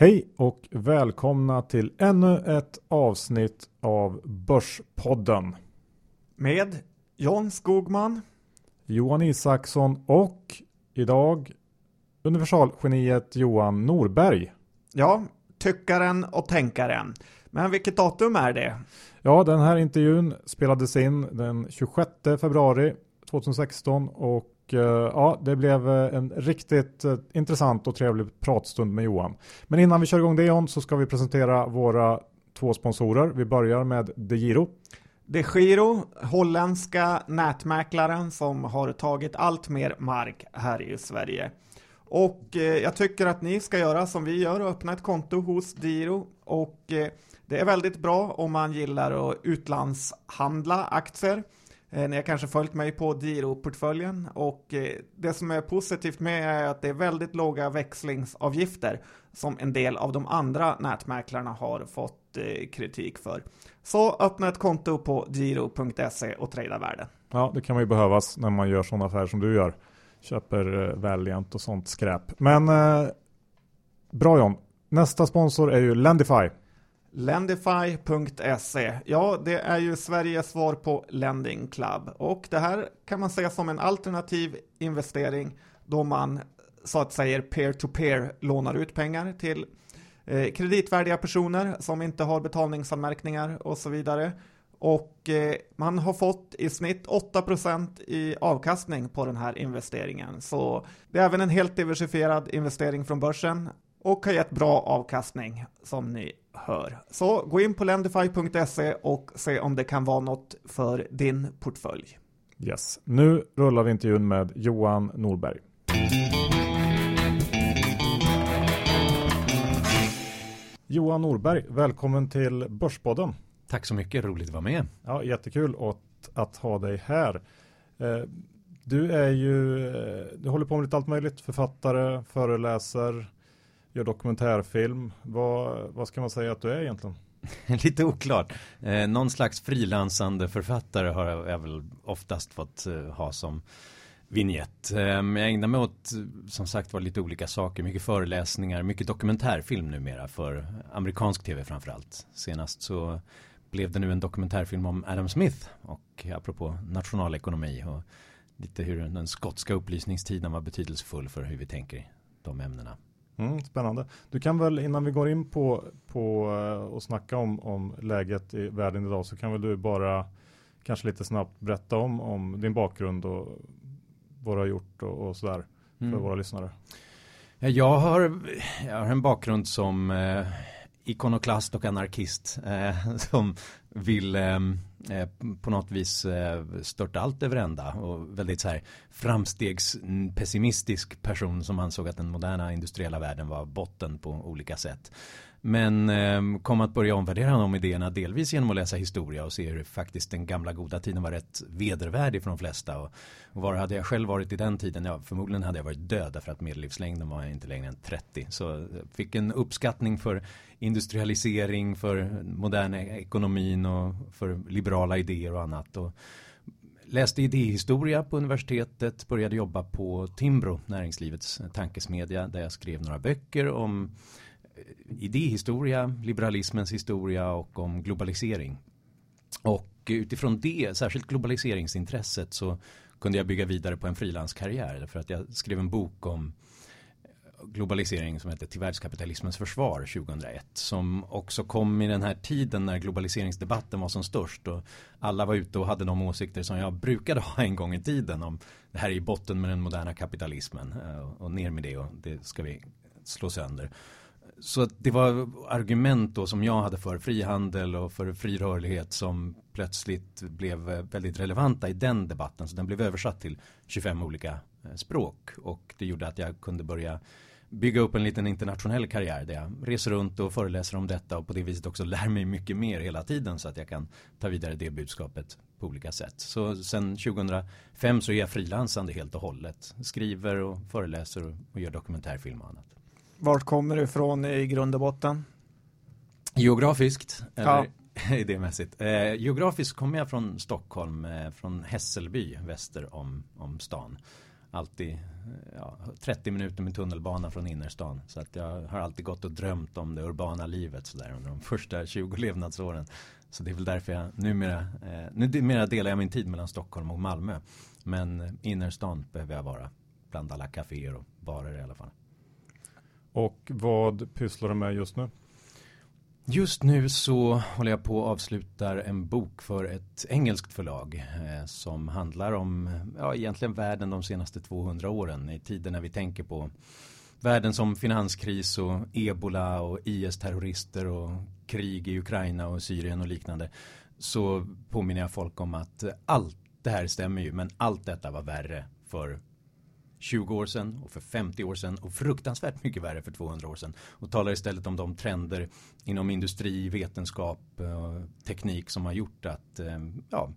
Hej och välkomna till ännu ett avsnitt av Börspodden. Med John Skogman, Johan Isaksson och idag universalgeniet Johan Norberg. Ja, tyckaren och tänkaren. Men vilket datum är det? Ja, den här intervjun spelades in den 26 februari 2016 och Eh, ja, det blev eh, en riktigt eh, intressant och trevlig pratstund med Johan. Men innan vi kör igång det John så ska vi presentera våra två sponsorer. Vi börjar med DeGiro. DeGiro, holländska nätmäklaren som har tagit allt mer mark här i Sverige. Och eh, jag tycker att ni ska göra som vi gör och öppna ett konto hos Diro. Och eh, det är väldigt bra om man gillar att utlandshandla aktier. Eh, ni har kanske följt mig på Diro-portföljen och eh, det som är positivt med är att det är väldigt låga växlingsavgifter som en del av de andra nätmäklarna har fått eh, kritik för. Så öppna ett konto på giro.se och trada värden. Ja, det kan man ju behövas när man gör sådana affärer som du gör. Köper Valiant och sånt skräp. Men eh, bra John. Nästa sponsor är ju Lendify. Lendify.se. Ja, det är ju Sveriges svar på Lending Club och det här kan man säga som en alternativ investering då man så att säga peer-to-peer lånar ut pengar till eh, kreditvärdiga personer som inte har betalningsanmärkningar och så vidare. Och eh, man har fått i snitt 8% i avkastning på den här investeringen. Så det är även en helt diversifierad investering från börsen och har gett bra avkastning som ni hör. Så gå in på lendify.se och se om det kan vara något för din portfölj. Yes, nu rullar vi intervjun med Johan Norberg. Johan Norberg, välkommen till Börspodden. Tack så mycket, roligt att vara med. Ja, jättekul att, att ha dig här. Eh, du är ju, eh, du håller på med lite allt möjligt, författare, föreläser, gör dokumentärfilm. Vad, vad ska man säga att du är egentligen? Lite oklart. Eh, någon slags frilansande författare har jag väl oftast fått eh, ha som vignett. Eh, jag ägnar mig åt, eh, som sagt var, lite olika saker. Mycket föreläsningar, mycket dokumentärfilm numera för amerikansk tv framförallt. Senast så blev det nu en dokumentärfilm om Adam Smith och eh, apropå nationalekonomi och lite hur den skotska upplysningstiden var betydelsefull för hur vi tänker i de ämnena. Mm, spännande. Du kan väl innan vi går in på, på eh, och snacka om, om läget i världen idag så kan väl du bara kanske lite snabbt berätta om, om din bakgrund och vad du har gjort och, och sådär för mm. våra lyssnare. Jag har, jag har en bakgrund som eh, ikonoklast och anarkist eh, som vill eh, Eh, på något vis eh, stört allt över ända och väldigt så här framstegspessimistisk person som ansåg att den moderna industriella världen var botten på olika sätt. Men eh, kom att börja omvärdera de idéerna delvis genom att läsa historia och se hur faktiskt den gamla goda tiden var rätt vedervärdig för de flesta. Och, och var hade jag själv varit i den tiden? Ja, förmodligen hade jag varit död därför att medellivslängden var inte längre än 30. Så jag fick en uppskattning för industrialisering, för modern ekonomin och för liberala idéer och annat. Och läste idéhistoria på universitetet, började jobba på Timbro, näringslivets tankesmedja, där jag skrev några böcker om Eh, idéhistoria, liberalismens historia och om globalisering. Och utifrån det, särskilt globaliseringsintresset, så kunde jag bygga vidare på en frilanskarriär. För att jag skrev en bok om eh, globalisering som heter Till världskapitalismens försvar 2001 som också kom i den här tiden när globaliseringsdebatten var som störst och alla var ute och hade de åsikter som jag brukade ha en gång i tiden om det här är i botten med den moderna kapitalismen eh, och ner med det och det ska vi slå sönder. Så det var argument då som jag hade för frihandel och för fri rörlighet som plötsligt blev väldigt relevanta i den debatten. Så den blev översatt till 25 olika eh, språk och det gjorde att jag kunde börja bygga upp en liten internationell karriär där jag reser runt och föreläser om detta och på det viset också lär mig mycket mer hela tiden så att jag kan ta vidare det budskapet på olika sätt. Så sen 2005 så är jag frilansande helt och hållet. Skriver och föreläser och gör dokumentärfilm och annat. Vart kommer du ifrån i grund och botten? Geografiskt? Eller ja. idémässigt. Eh, geografiskt kommer jag från Stockholm, eh, från Hässelby väster om, om stan. alltid ja, 30 minuter med tunnelbana från innerstan. Så att jag har alltid gått och drömt om det urbana livet sådär under de första 20 levnadsåren. Så det är väl därför jag numera, eh, numera delar jag min tid mellan Stockholm och Malmö. Men innerstan behöver jag vara bland alla kaféer och barer i alla fall. Och vad pysslar du med just nu? Just nu så håller jag på att avslutar en bok för ett engelskt förlag eh, som handlar om, ja egentligen världen de senaste 200 åren i tider när vi tänker på världen som finanskris och ebola och IS-terrorister och krig i Ukraina och Syrien och liknande så påminner jag folk om att allt det här stämmer ju men allt detta var värre för 20 år sedan och för 50 år sedan och fruktansvärt mycket värre för 200 år sedan. Och talar istället om de trender inom industri, vetenskap och teknik som har gjort att eh, ja,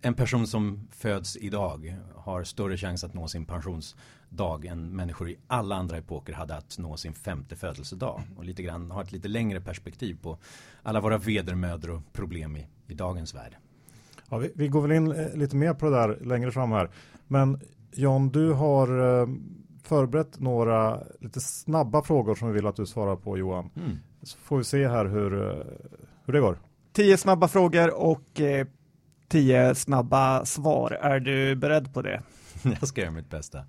en person som föds idag har större chans att nå sin pensionsdag än människor i alla andra epoker hade att nå sin femte födelsedag. Och lite grann har ett lite längre perspektiv på alla våra vedermödor och problem i, i dagens värld. Ja, vi, vi, går väl in eh, lite mer på det där längre fram här. Men John, du har eh, förberett några lite snabba frågor som vi vill att du svarar på Johan. Mm. Så får vi se här hur, eh, hur det går. Tio snabba frågor och eh, tio snabba svar. Är du beredd på det? Jag ska göra mitt bästa.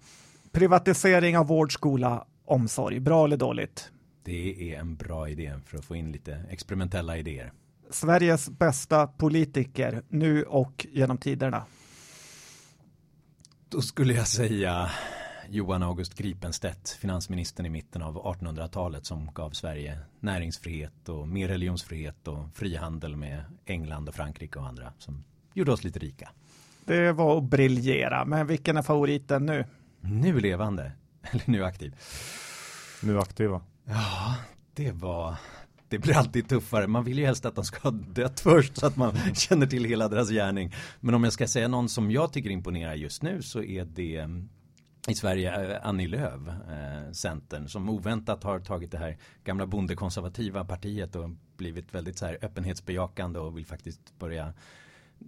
Privatisering av vård, skola, omsorg. Bra eller dåligt? Det är en bra idé för att få in lite experimentella idéer. Sveriges bästa politiker nu och genom tiderna? Då skulle jag säga Johan August Gripenstedt, finansministern i mitten av 1800-talet som gav Sverige näringsfrihet och mer religionsfrihet och frihandel med England och Frankrike och andra som gjorde oss lite rika. Det var att briljera, men vilken är favoriten nu? Nu levande, eller nu aktiv. Nu aktiva. Ja, det var det blir alltid tuffare. Man vill ju helst att de ska ha dött först så att man känner till hela deras gärning. Men om jag ska säga någon som jag tycker imponerar just nu så är det mm, i Sverige eh, Annie Lööf, eh, Centern, som oväntat har tagit det här gamla bondekonservativa partiet och blivit väldigt så här öppenhetsbejakande och vill faktiskt börja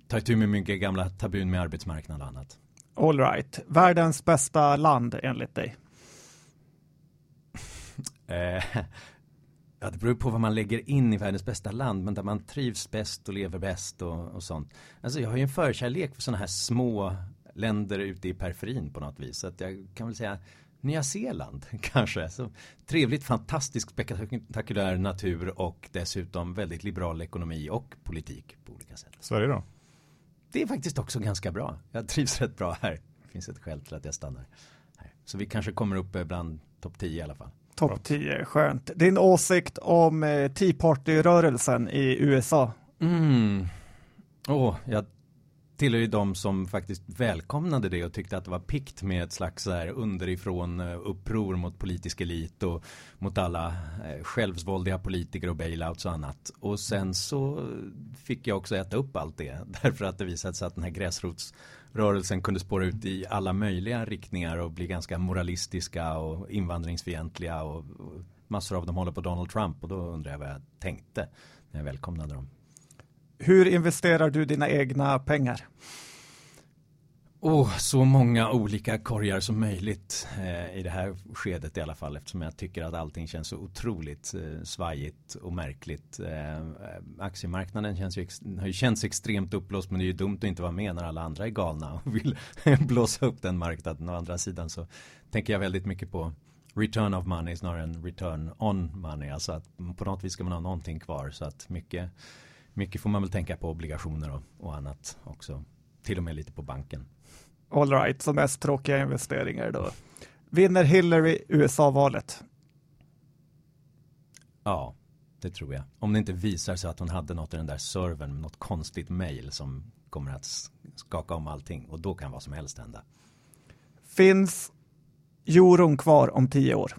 ta itu med mycket gamla tabun med arbetsmarknad och annat. All right. Världens bästa land enligt dig? Ja, det beror på vad man lägger in i världens bästa land, men där man trivs bäst och lever bäst och, och sånt. Alltså jag har ju en förkärlek för sådana här små länder ute i periferin på något vis. Så att jag kan väl säga Nya Zeeland kanske. Så trevligt, fantastisk, spektakulär natur och dessutom väldigt liberal ekonomi och politik på olika sätt. Sverige då? Det är faktiskt också ganska bra. Jag trivs rätt bra här. Det finns ett skäl till att jag stannar här. Så vi kanske kommer upp bland topp 10 i alla fall. Topp 10, skönt. Din åsikt om eh, Tea Party-rörelsen i USA? Mm. Oh, jag tillhör ju de som faktiskt välkomnade det och tyckte att det var pikt med ett slags så här underifrån-uppror eh, mot politisk elit och mot alla eh, självsvåldiga politiker och bailouts och annat. Och sen så fick jag också äta upp allt det därför att det visade sig att den här gräsrots rörelsen kunde spåra ut i alla möjliga riktningar och bli ganska moralistiska och invandringsfientliga och, och massor av dem håller på Donald Trump och då undrar jag vad jag tänkte när jag välkomnade dem. Hur investerar du dina egna pengar? Oh, så många olika korgar som möjligt eh, i det här skedet i alla fall eftersom jag tycker att allting känns så otroligt eh, svajigt och märkligt. Eh, aktiemarknaden känns ju, har ju känts extremt uppblåst men det är ju dumt att inte vara med när alla andra är galna och vill blåsa upp den marknaden. Å andra sidan så tänker jag väldigt mycket på return of money snarare än return on money. Alltså att på något vis ska man ha någonting kvar så att mycket, mycket får man väl tänka på obligationer och, och annat också. Till och med lite på banken. All right, så mest tråkiga investeringar då. Vinner Hillary USA-valet? Ja, det tror jag. Om det inte visar sig att hon hade något i den där servern, något konstigt mail som kommer att skaka om allting och då kan vad som helst hända. Finns euron kvar om tio år?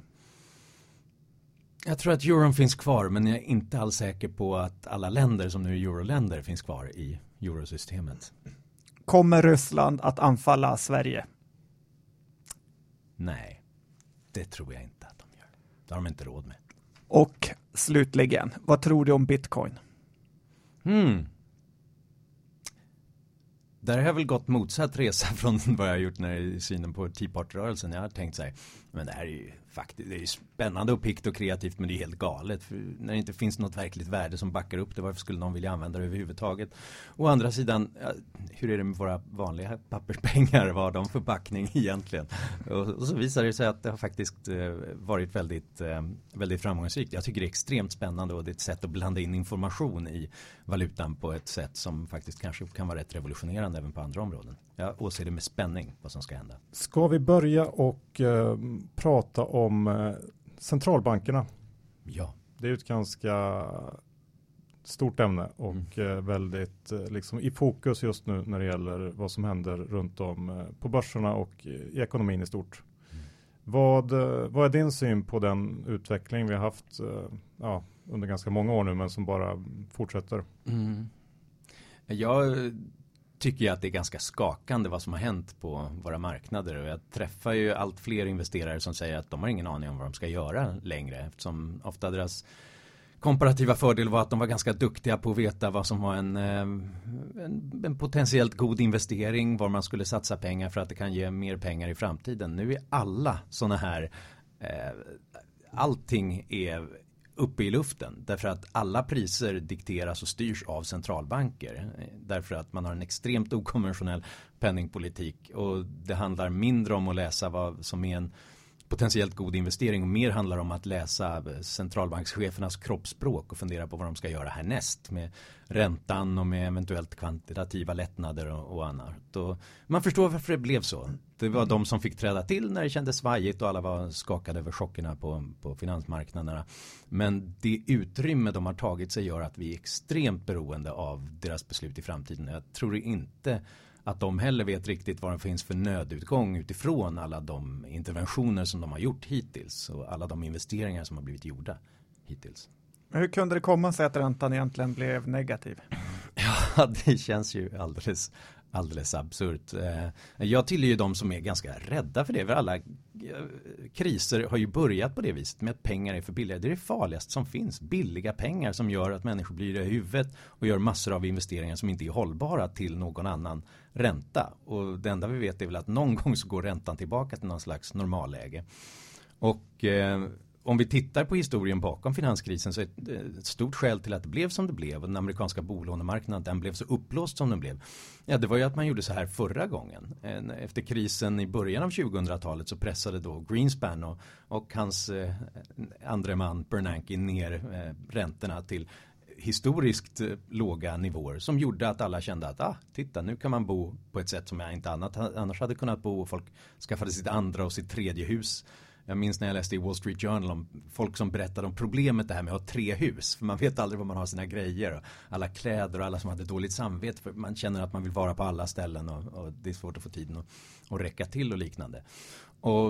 Jag tror att euron finns kvar men jag är inte alls säker på att alla länder som nu är euroländer finns kvar i eurosystemet. Kommer Ryssland att anfalla Sverige? Nej, det tror jag inte att de gör. Det har de inte råd med. Och slutligen, vad tror du om bitcoin? Hmm. där har jag väl gått motsatt resa från vad jag har gjort när i synen på Tea Party-rörelsen. Jag har tänkt så här, men det här är ju faktiskt, det är ju spännande och pikt och kreativt men det är helt galet. För när det inte finns något verkligt värde som backar upp det, varför skulle någon vilja använda det överhuvudtaget? Å andra sidan, hur är det med våra vanliga papperspengar? Vad har de för backning egentligen? Och, och så visar det sig att det har faktiskt eh, varit väldigt, eh, väldigt framgångsrikt. Jag tycker det är extremt spännande och det är ett sätt att blanda in information i valutan på ett sätt som faktiskt kanske kan vara rätt revolutionerande även på andra områden. Jag åser det med spänning vad som ska hända. Ska vi börja och eh, prata om eh, centralbankerna? Ja. Det är ett ganska stort ämne och mm. eh, väldigt eh, liksom i fokus just nu när det gäller vad som händer runt om eh, på börserna och i ekonomin i stort. Mm. Vad, eh, vad är din syn på den utveckling vi har haft ja, under ganska många år nu men som bara fortsätter? Mm. Jag tycker jag att det är ganska skakande vad som har hänt på våra marknader och jag träffar ju allt fler investerare som säger att de har ingen aning om vad de ska göra längre eftersom ofta deras komparativa fördel var att de var ganska duktiga på att veta vad som var en, eh, en, en, potentiellt god investering, var man skulle satsa pengar för att det kan ge mer pengar i framtiden. Nu är alla sådana här eh, allting är uppe i luften. Därför att alla priser dikteras och styrs av centralbanker. Därför att man har en extremt okonventionell penningpolitik. Och det handlar mindre om att läsa vad som är en potentiellt god investering och mer handlar om att läsa eh, centralbankschefernas kroppsspråk och fundera på vad de ska göra härnäst med räntan och med eventuellt kvantitativa lättnader och, och annat. Och man förstår varför det blev så. Det var de som fick träda till när det kändes svajigt och alla var skakade över chockerna på, på finansmarknaderna. Men det utrymme de har tagit sig gör att vi är extremt beroende av deras beslut i framtiden. Jag tror inte att de heller vet riktigt vad det finns för nödutgång utifrån alla de interventioner som de har gjort hittills och alla de investeringar som har blivit gjorda hittills. Men hur kunde det komma sig att räntan egentligen blev negativ? Ja, det känns ju alldeles, alldeles absurt. Eh, jag tillhör ju de som är ganska rädda för det. För alla eh, kriser har ju börjat på det viset med att pengar är för billiga. Det är det farligaste som finns. Billiga pengar som gör att människor blir i huvudet och gör massor av investeringar som inte är hållbara till någon annan ränta. Och det enda vi vet är väl att någon gång så går räntan tillbaka till någon slags normalläge. Och eh, om vi tittar på historien bakom finanskrisen så är ett stort skäl till att det blev som det blev och den amerikanska bolånemarknaden den blev så upplåst som den blev. Ja, det var ju att man gjorde så här förra gången. Efter krisen i början av 2000-talet så pressade då Greenspan och, och hans eh, andre man Bernanke ner eh, räntorna till historiskt eh, låga nivåer som gjorde att alla kände att ah, titta nu kan man bo på ett sätt som jag inte annat, annars hade kunnat bo och folk skaffade sitt andra och sitt tredje hus jag minns när jag läste i Wall Street Journal om folk som berättade om problemet det här med att ha tre hus. För man vet aldrig var man har sina grejer. Och alla kläder och alla som hade dåligt samvete. För man känner att man vill vara på alla ställen och, och det är svårt att få tiden att, att räcka till och liknande. Och,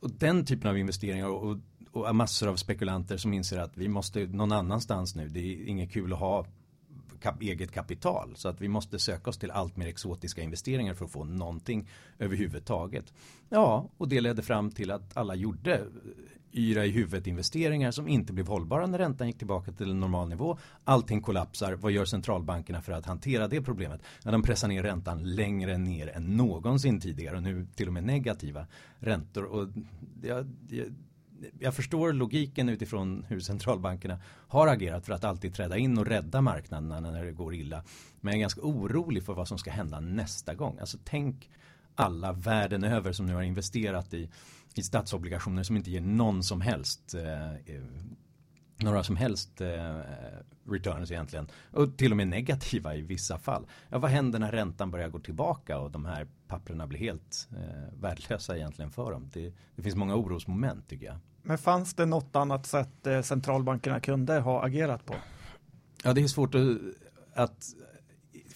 och den typen av investeringar och, och massor av spekulanter som inser att vi måste någon annanstans nu. Det är inget kul att ha kap eget kapital. Så att vi måste söka oss till allt mer exotiska investeringar för att få någonting överhuvudtaget. Ja, och det ledde fram till att alla gjorde eh, yra i huvudet investeringar som inte blev hållbara när räntan gick tillbaka till en normal nivå. Allting kollapsar. Vad gör centralbankerna för att hantera det problemet? När de pressar ner räntan längre ner än någonsin tidigare och nu till och med negativa räntor. Och det, det, jag förstår logiken utifrån hur centralbankerna har agerat för att alltid träda in och rädda marknaderna när det går illa. Men jag är ganska orolig för vad som ska hända nästa gång. Alltså tänk alla världen över som nu har investerat i, i statsobligationer som inte ger någon som helst eh, några som helst eh, returns egentligen. Och till och med negativa i vissa fall. Ja, vad händer när räntan börjar gå tillbaka och de här papperna blir helt eh, värdelösa egentligen för dem? Det, det, finns många orosmoment tycker jag. Men fanns det något annat sätt eh, centralbankerna kunde ha agerat på? Ja, det är svårt att, att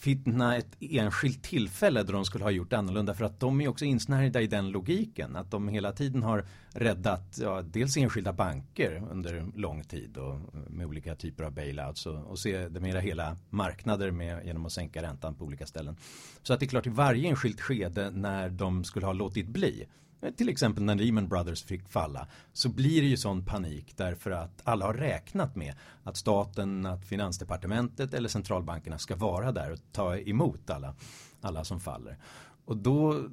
finna ett enskilt tillfälle då de skulle ha gjort annorlunda för att de är också insnärjda i den logiken att de hela tiden har räddat ja, dels enskilda banker under lång tid och med olika typer av bailouts och, och se det mera hela marknader med, genom att sänka räntan på olika ställen. Så att det är klart i varje enskilt skede när de skulle ha låtit bli Eh, till exempel när Lehman Brothers fick falla, så blir det ju sån panik därför att alla har räknat med att staten, att finansdepartementet eller centralbankerna ska vara där och ta emot alla, alla som faller. Och då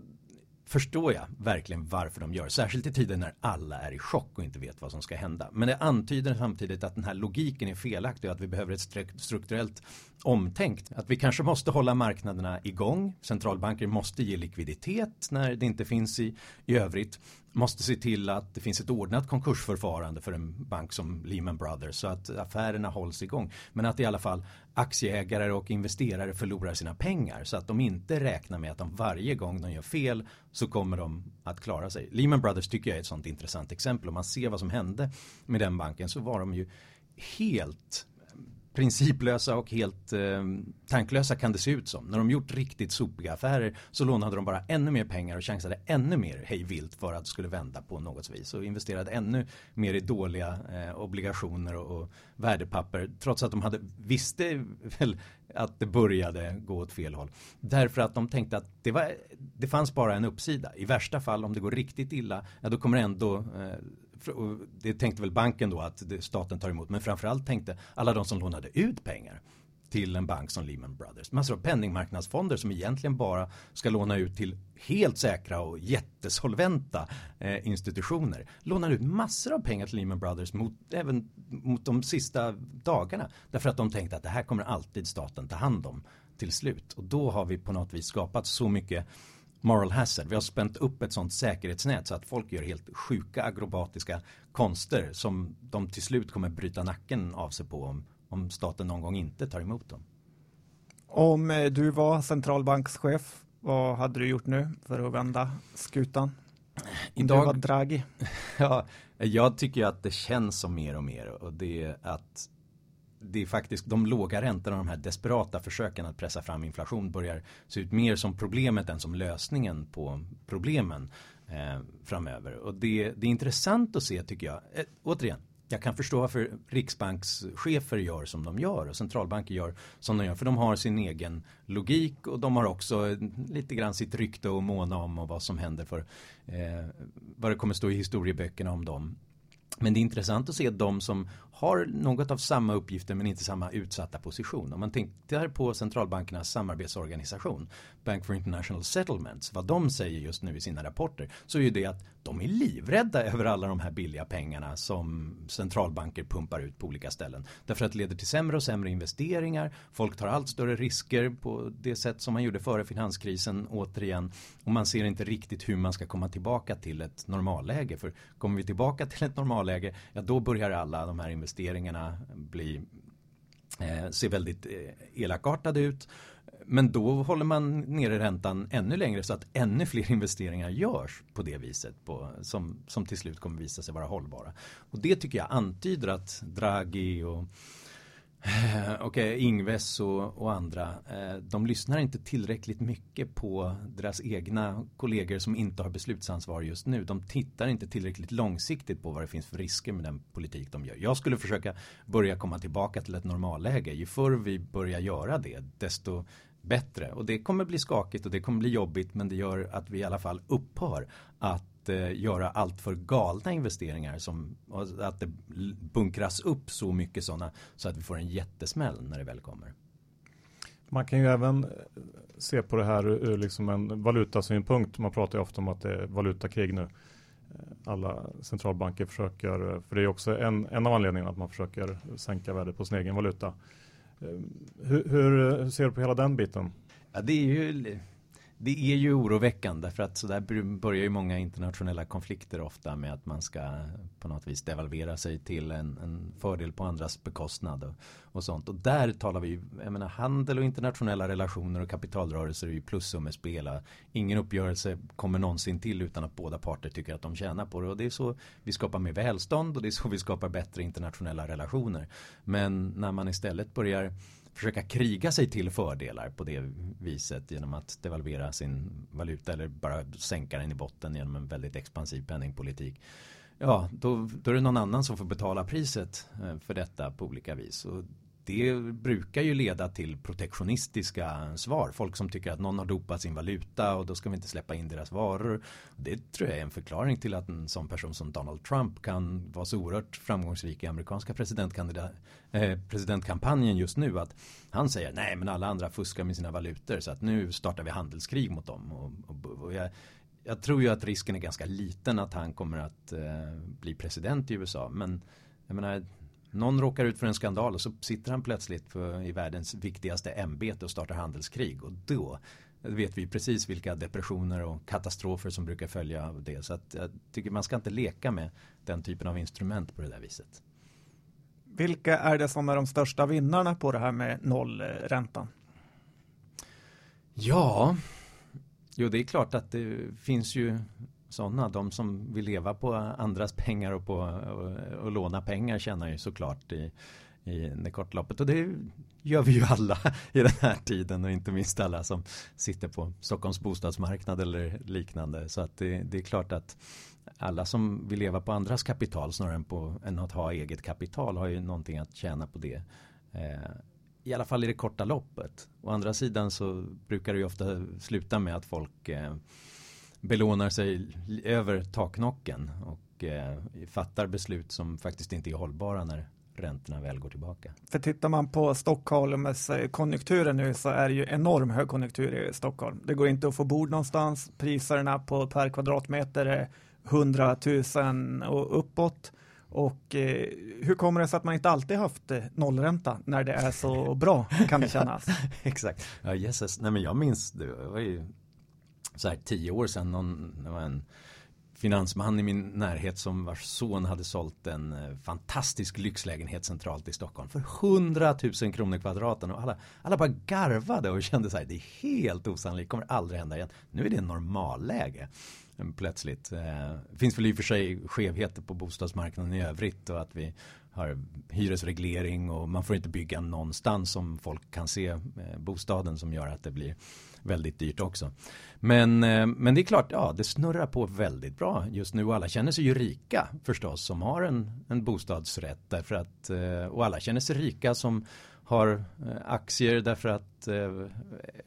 förstår jag verkligen varför de gör. Särskilt i tider när alla är i chock och inte vet vad som ska hända. Men det antyder samtidigt att den här logiken är felaktig och att vi behöver ett strukturellt omtänkt. Att vi kanske måste hålla marknaderna igång. Centralbanker måste ge likviditet när det inte finns i, i övrigt. Måste se till att det finns ett ordnat konkursförfarande för en bank som Lehman Brothers så att affärerna hålls igång. Men att i alla fall aktieägare och investerare förlorar sina pengar så att de inte räknar med att de varje gång de gör fel så kommer de att klara sig. Lehman Brothers tycker jag är ett sånt intressant exempel. Om man ser vad som hände med den banken så var de ju helt principlösa och helt eh, tanklösa kan det se ut som. När de gjort riktigt sopiga affärer så lånade de bara ännu mer pengar och chansade ännu mer hejvilt för att det skulle vända på något vis och investerade ännu mer i dåliga eh, obligationer och, och värdepapper trots att de hade visste väl att det började gå åt fel håll. Därför att de tänkte att det, var, det fanns bara en uppsida. I värsta fall om det går riktigt illa, ja då kommer ändå eh, det tänkte väl banken då att staten tar emot, men framförallt tänkte alla de som lånade ut pengar till en bank som Lehman Brothers. Massor av penningmarknadsfonder som egentligen bara ska låna ut till helt säkra och jättesolventa eh, institutioner. Lånar ut massor av pengar till Lehman Brothers mot, även mot de sista dagarna. Därför att de tänkte att det här kommer alltid staten ta hand om till slut. Och då har vi på något vis skapat så mycket moral hazard. Vi har spänt upp ett sånt säkerhetsnät så att folk gör helt sjuka akrobatiska konster som de till slut kommer bryta nacken av sig på om, om staten någon gång inte tar emot dem. Om eh, du var centralbankschef, vad hade du gjort nu för att vända skutan? Idag, du var Draghi. ja, jag tycker att det känns som mer och mer och det är att det är faktiskt de låga räntorna och de här desperata försöken att pressa fram inflation börjar se ut mer som problemet än som lösningen på problemen eh, framöver. Och det, det, är intressant att se tycker jag. Eh, återigen, jag kan förstå varför riksbankschefer gör som de gör och centralbanker gör som de gör. För de har sin egen logik och de har också lite grann sitt rykte och måna om och vad som händer för eh, vad det kommer stå i historieböckerna om dem. Men det är intressant att se de som har något av samma uppgifter men inte samma utsatta position. Om man tittar på centralbankernas samarbetsorganisation Bank for International Settlements, vad de säger just nu i sina rapporter så är ju det att de är livrädda över alla de här billiga pengarna som centralbanker pumpar ut på olika ställen. Därför att det leder till sämre och sämre investeringar, folk tar allt större risker på det sätt som man gjorde före finanskrisen återigen och man ser inte riktigt hur man ska komma tillbaka till ett normalläge. För kommer vi tillbaka till ett normalläge, ja då börjar alla de här investeringarna bli, eh, ser väldigt eh, elakartade ut. Men då håller man nere räntan ännu längre så att ännu fler investeringar görs på det viset på, som, som till slut kommer visa sig vara hållbara. Och det tycker jag antyder att Draghi och och okay, Ingves och, och, andra, eh, de lyssnar inte tillräckligt mycket på deras egna kollegor som inte har beslutsansvar just nu. De tittar inte tillräckligt långsiktigt på vad det finns för risker med den politik de gör. Jag skulle försöka börja komma tillbaka till ett normalläge. Ju förr vi börjar göra det, desto bättre. Och det kommer bli skakigt och det kommer bli jobbigt men det gör att vi i alla fall upphör att eh, göra allt för galna investeringar som att det bunkras upp så mycket sådana så att vi får en jättesmäll när det väl kommer. Man kan ju även eh, se på det här ur liksom en valutasynpunkt. Man pratar ju ofta om att det är valutakrig nu. Eh, alla centralbanker försöker, för det är också en, en av anledningarna att man försöker sänka värdet på sin egen valuta. Hur, hur ser du på hela den biten? Ja, det är ju det är ju oroväckande för att så där börjar ju många internationella konflikter ofta med att man ska på något vis devalvera sig till en, en fördel på andras bekostnad och, och, sånt. Och där talar vi, jag menar handel och internationella relationer och kapitalrörelser är ju plussummespel. Ingen uppgörelse kommer någonsin till utan att båda parter tycker att de tjänar på det. Och det är så vi skapar mer välstånd och det är så vi skapar bättre internationella relationer. Men när man istället börjar försöka kriga sig till fördelar på det viset genom att devalvera sin valuta eller bara sänka den i botten genom en väldigt expansiv penningpolitik. Ja, då, då är det någon annan som får betala priset eh, för detta på olika vis. Och det brukar ju leda till protektionistiska svar. Folk som tycker att någon har dopat sin valuta och då ska vi inte släppa in deras varor. Det tror jag är en förklaring till att en sån person som Donald Trump kan vara så oerhört framgångsrik i amerikanska eh, presidentkampanjen just nu. Att han säger nej men alla andra fuskar med sina valutor så att nu startar vi handelskrig mot dem. Och, och, och jag, jag tror ju att risken är ganska liten att han kommer att eh, bli president i USA. Men jag menar, någon råkar ut för en skandal och så sitter han plötsligt på, i världens viktigaste ämbete och startar handelskrig. Och då vet vi precis vilka depressioner och katastrofer som brukar följa av det. Så att jag tycker man ska inte leka med den typen av instrument på det där viset. Vilka är det som är de största vinnarna på det här med nollräntan? Ja, jo det är klart att det finns ju sådana. De som vill leva på andras pengar och, på, och, och låna pengar tjänar ju såklart i, i det kortloppet. Och det gör vi ju alla i den här tiden och inte minst alla som sitter på Stockholms bostadsmarknad eller liknande. Så att det, det är klart att alla som vill leva på andras kapital snarare än, på, än att ha eget kapital har ju någonting att tjäna på det. Eh, I alla fall i det korta loppet. Å andra sidan så brukar det ju ofta sluta med att folk eh, belånar sig över taknocken och eh, fattar beslut som faktiskt inte är hållbara när räntorna väl går tillbaka. För tittar man på Stockholms konjunkturen nu så är det ju enorm högkonjunktur i Stockholm. Det går inte att få bord någonstans. Priserna på per kvadratmeter är 100 000 och uppåt. Och eh, hur kommer det sig att man inte alltid haft eh, nollränta när det är så bra kan det kännas? Exakt. Ja, Jesus. Nej, men jag minns, det var ju så här tio år sedan, någon, det var en finansman i min närhet som vars son hade sålt en eh, fantastisk lyxlägenhet centralt i Stockholm för 100 000 kronor kvadraten och alla, alla bara garvade och kände så här det är helt osannolikt, kommer aldrig hända igen. Nu är det normalläge plötsligt. Det finns väl i och för sig skevheter på bostadsmarknaden i övrigt och att vi har hyresreglering och man får inte bygga någonstans som folk kan se eh, bostaden som gör att det blir väldigt dyrt också. Men, eh, men det är klart, ja det snurrar på väldigt bra just nu och alla känner sig ju rika förstås som har en, en bostadsrätt därför att och alla känner sig rika som har eh, aktier därför att eh,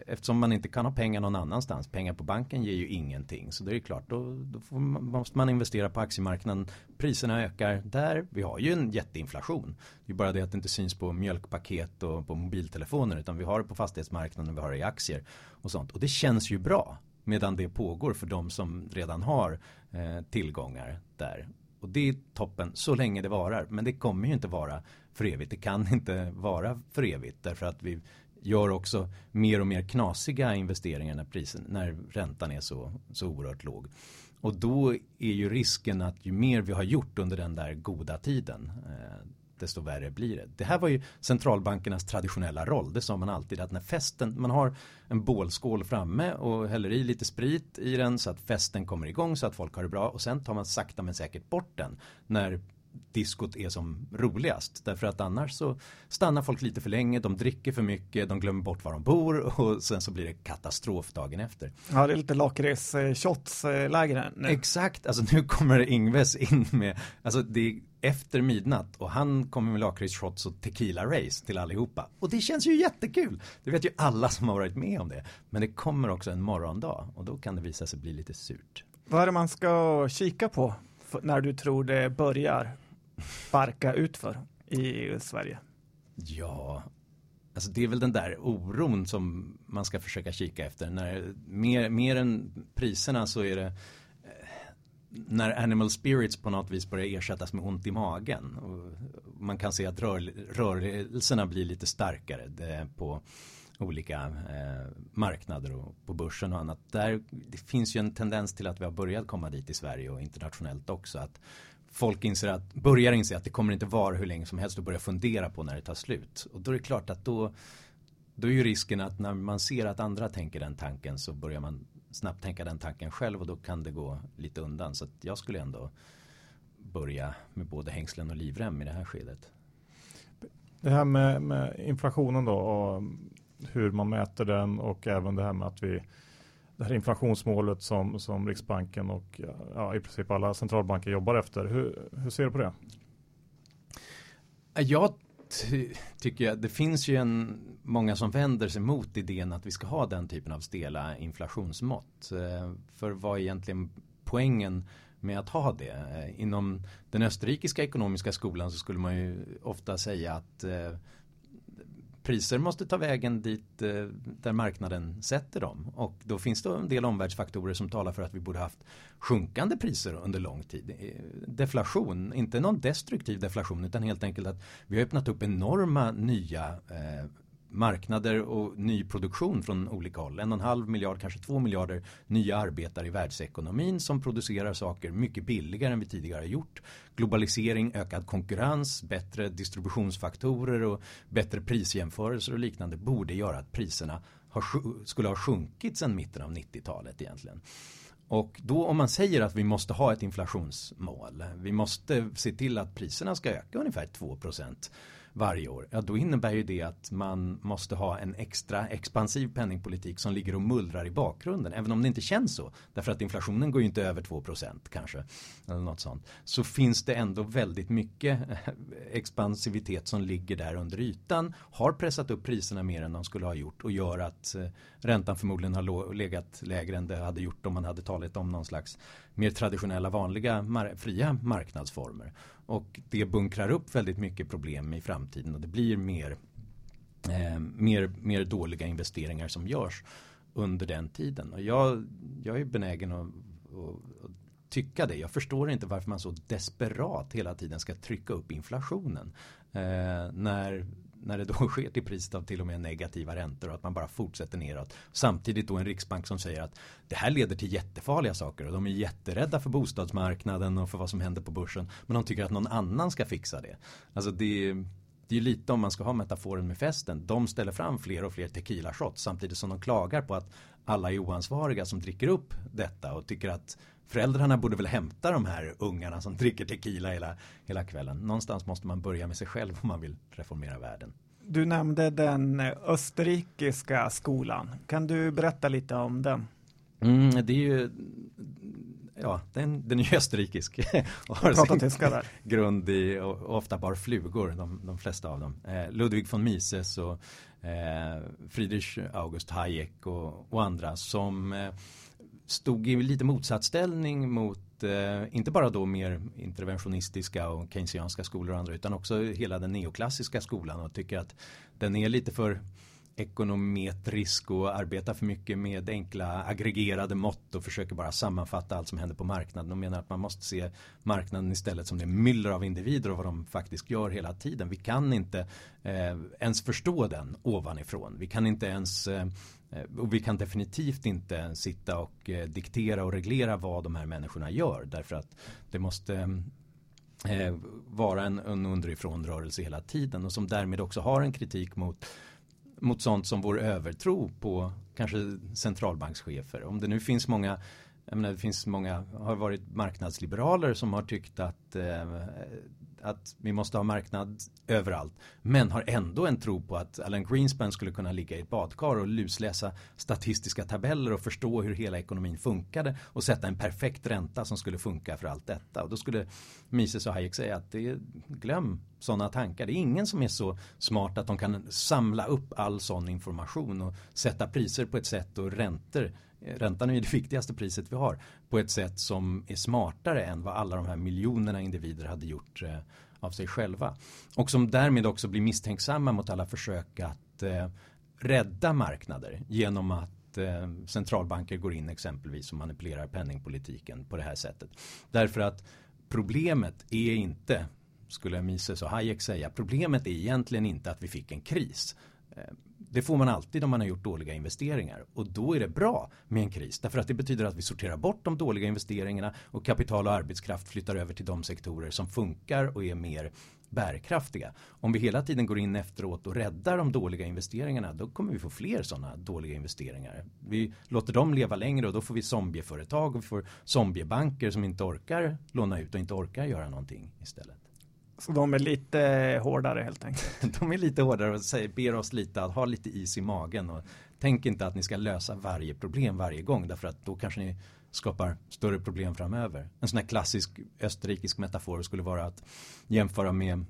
eftersom man inte kan ha pengar någon annanstans. Pengar på banken ger ju ingenting. Så det är klart, då, då man, måste man investera på aktiemarknaden. Priserna ökar där. Vi har ju en jätteinflation. Det är bara det att det inte syns på mjölkpaket och på mobiltelefoner utan vi har det på fastighetsmarknaden och vi har det i aktier och sånt. Och det känns ju bra medan det pågår för de som redan har eh, tillgångar där. Och det är toppen så länge det varar. Men det kommer ju inte vara för evigt. Det kan inte vara för evigt därför att vi gör också mer och mer knasiga investeringar när, prisen, när räntan är så, så oerhört låg. Och då är ju risken att ju mer vi har gjort under den där goda tiden eh, desto värre blir det. Det här var ju centralbankernas traditionella roll. Det sa man alltid att när festen, man har en bålskål framme och häller i lite sprit i den så att festen kommer igång så att folk har det bra och sen tar man sakta men säkert bort den när diskot är som roligast. Därför att annars så stannar folk lite för länge, de dricker för mycket, de glömmer bort var de bor och sen så blir det katastrof dagen efter. Ja, det är lite lakrits shots läge nu. Exakt, alltså nu kommer Ingves in med, alltså det är efter midnatt och han kommer med lakrits shots och tequila race till allihopa. Och det känns ju jättekul. Det vet ju alla som har varit med om det. Men det kommer också en morgondag och då kan det visa sig bli lite surt. Vad är det man ska kika på när du tror det börjar barka utför i Sverige? Ja, alltså det är väl den där oron som man ska försöka kika efter. När mer, mer än priserna så är det eh, när animal spirits på något vis börjar ersättas med ont i magen. Och man kan se att rör, rörelserna blir lite starkare på olika eh, marknader och på börsen och annat. Där, det finns ju en tendens till att vi har börjat komma dit i Sverige och internationellt också. Att folk inser att, börjar inse att det kommer inte vara hur länge som helst och börjar fundera på när det tar slut. Och då är det klart att då, då är ju risken att när man ser att andra tänker den tanken så börjar man snabbt tänka den tanken själv och då kan det gå lite undan. Så att jag skulle ändå börja med både hängslen och livrem i det här skedet. Det här med, med inflationen då och hur man mäter den och även det här med att vi det här inflationsmålet som, som Riksbanken och ja, i princip alla centralbanker jobbar efter. Hur, hur ser du på det? Jag ty tycker jag, det finns ju en, många som vänder sig mot idén att vi ska ha den typen av stela inflationsmått. Eh, för vad är egentligen poängen med att ha det? Eh, inom den österrikiska ekonomiska skolan så skulle man ju ofta säga att eh, priser måste ta vägen dit eh, där marknaden sätter dem. Och då finns det en del omvärldsfaktorer som talar för att vi borde haft sjunkande priser under lång tid. Eh, deflation, inte någon destruktiv deflation utan helt enkelt att vi har öppnat upp enorma nya eh, marknader och ny produktion från olika håll. En och en halv miljard, kanske två miljarder nya arbetare i världsekonomin som producerar saker mycket billigare än vi tidigare har gjort. Globalisering, ökad konkurrens, bättre distributionsfaktorer och bättre prisjämförelser och liknande borde göra att priserna har, skulle ha sjunkit sedan mitten av 90-talet egentligen. Och då om man säger att vi måste ha ett inflationsmål, vi måste se till att priserna ska öka ungefär 2 varje år, ja då innebär ju det att man måste ha en extra expansiv penningpolitik som ligger och mullrar i bakgrunden, även om det inte känns så. Därför att inflationen går ju inte över 2% kanske, eller något sånt. Så finns det ändå väldigt mycket eh, expansivitet som ligger där under ytan, har pressat upp priserna mer än de skulle ha gjort och gör att eh, räntan förmodligen har legat lägre än det hade gjort om man hade talat om någon slags mer traditionella vanliga mar fria marknadsformer. Och det bunkrar upp väldigt mycket problem i framtiden och det blir mer, eh, mer, mer dåliga investeringar som görs under den tiden. Och jag, jag är benägen att, att, att tycka det. Jag förstår inte varför man så desperat hela tiden ska trycka upp inflationen. Eh, när när det då sker till priset av till och med negativa räntor och att man bara fortsätter neråt. Samtidigt då en riksbank som säger att det här leder till jättefarliga saker och de är jätterädda för bostadsmarknaden och för vad som händer på börsen. Men de tycker att någon annan ska fixa det. Alltså det det är lite om man ska ha metaforen med festen. De ställer fram fler och fler tequila shots samtidigt som de klagar på att alla är oansvariga som dricker upp detta och tycker att föräldrarna borde väl hämta de här ungarna som dricker tequila hela, hela kvällen. Någonstans måste man börja med sig själv om man vill reformera världen. Du nämnde den österrikiska skolan. Kan du berätta lite om den? Mm, det är ju ja, den, den är ju österrikisk. och har Prata tyska där. grund i, och, ofta bar flugor, de, de flesta av dem. Eh, Ludwig von Mises och eh, Friedrich August Hayek och, och andra som eh, stod i lite motsatsställning mot eh, inte bara då mer interventionistiska och keynesianska skolor och andra utan också hela den neoklassiska skolan och tycker att den är lite för ekonometrisk och arbetar för mycket med enkla aggregerade mått och försöker bara sammanfatta allt som händer på marknaden och menar att man måste se marknaden istället som det myller av individer och vad de faktiskt gör hela tiden. Vi kan inte eh, ens förstå den ovanifrån. Vi kan inte ens eh, Eh, och vi kan definitivt inte sitta och eh, diktera och reglera vad de här människorna gör därför att det måste eh, vara en, en underifrån rörelse hela tiden och som därmed också har en kritik mot mot sånt som vår övertro på kanske centralbankschefer. Om det nu finns många jag menar, det finns många, har varit marknadsliberaler som har tyckt att eh, att vi måste ha marknad överallt. Men har ändå en tro på att Alan Greenspan skulle kunna ligga i ett badkar och lusläsa statistiska tabeller och förstå hur hela ekonomin funkade och sätta en perfekt ränta som skulle funka för allt detta. Och då skulle Mises och Hayek säga att det, glöm sådana tankar. Det är ingen som är så smart att de kan samla upp all sån information och sätta priser på ett sätt och räntor räntan är ju det viktigaste priset vi har på ett sätt som är smartare än vad alla de här miljonerna individer hade gjort eh, av sig själva. Och som därmed också blir misstänksamma mot alla försök att eh, rädda marknader genom att eh, centralbanker går in exempelvis och manipulerar penningpolitiken på det här sättet. Därför att problemet är inte, skulle Mises och Hayek säga, problemet är egentligen inte att vi fick en kris. Eh, det får man alltid om man har gjort dåliga investeringar och då är det bra med en kris därför att det betyder att vi sorterar bort de dåliga investeringarna och kapital och arbetskraft flyttar över till de sektorer som funkar och är mer bärkraftiga. Om vi hela tiden går in efteråt och räddar de dåliga investeringarna då kommer vi få fler sådana dåliga investeringar. Vi låter dem leva längre och då får vi zombieföretag och vi får zombiebanker som inte orkar låna ut och inte orkar göra någonting istället. Så de är lite hårdare helt enkelt. de är lite hårdare och säger, ber oss lite att ha lite is i magen. Och tänk inte att ni ska lösa varje problem varje gång därför att då kanske ni skapar större problem framöver. En sån här klassisk österrikisk metafor skulle vara att jämföra med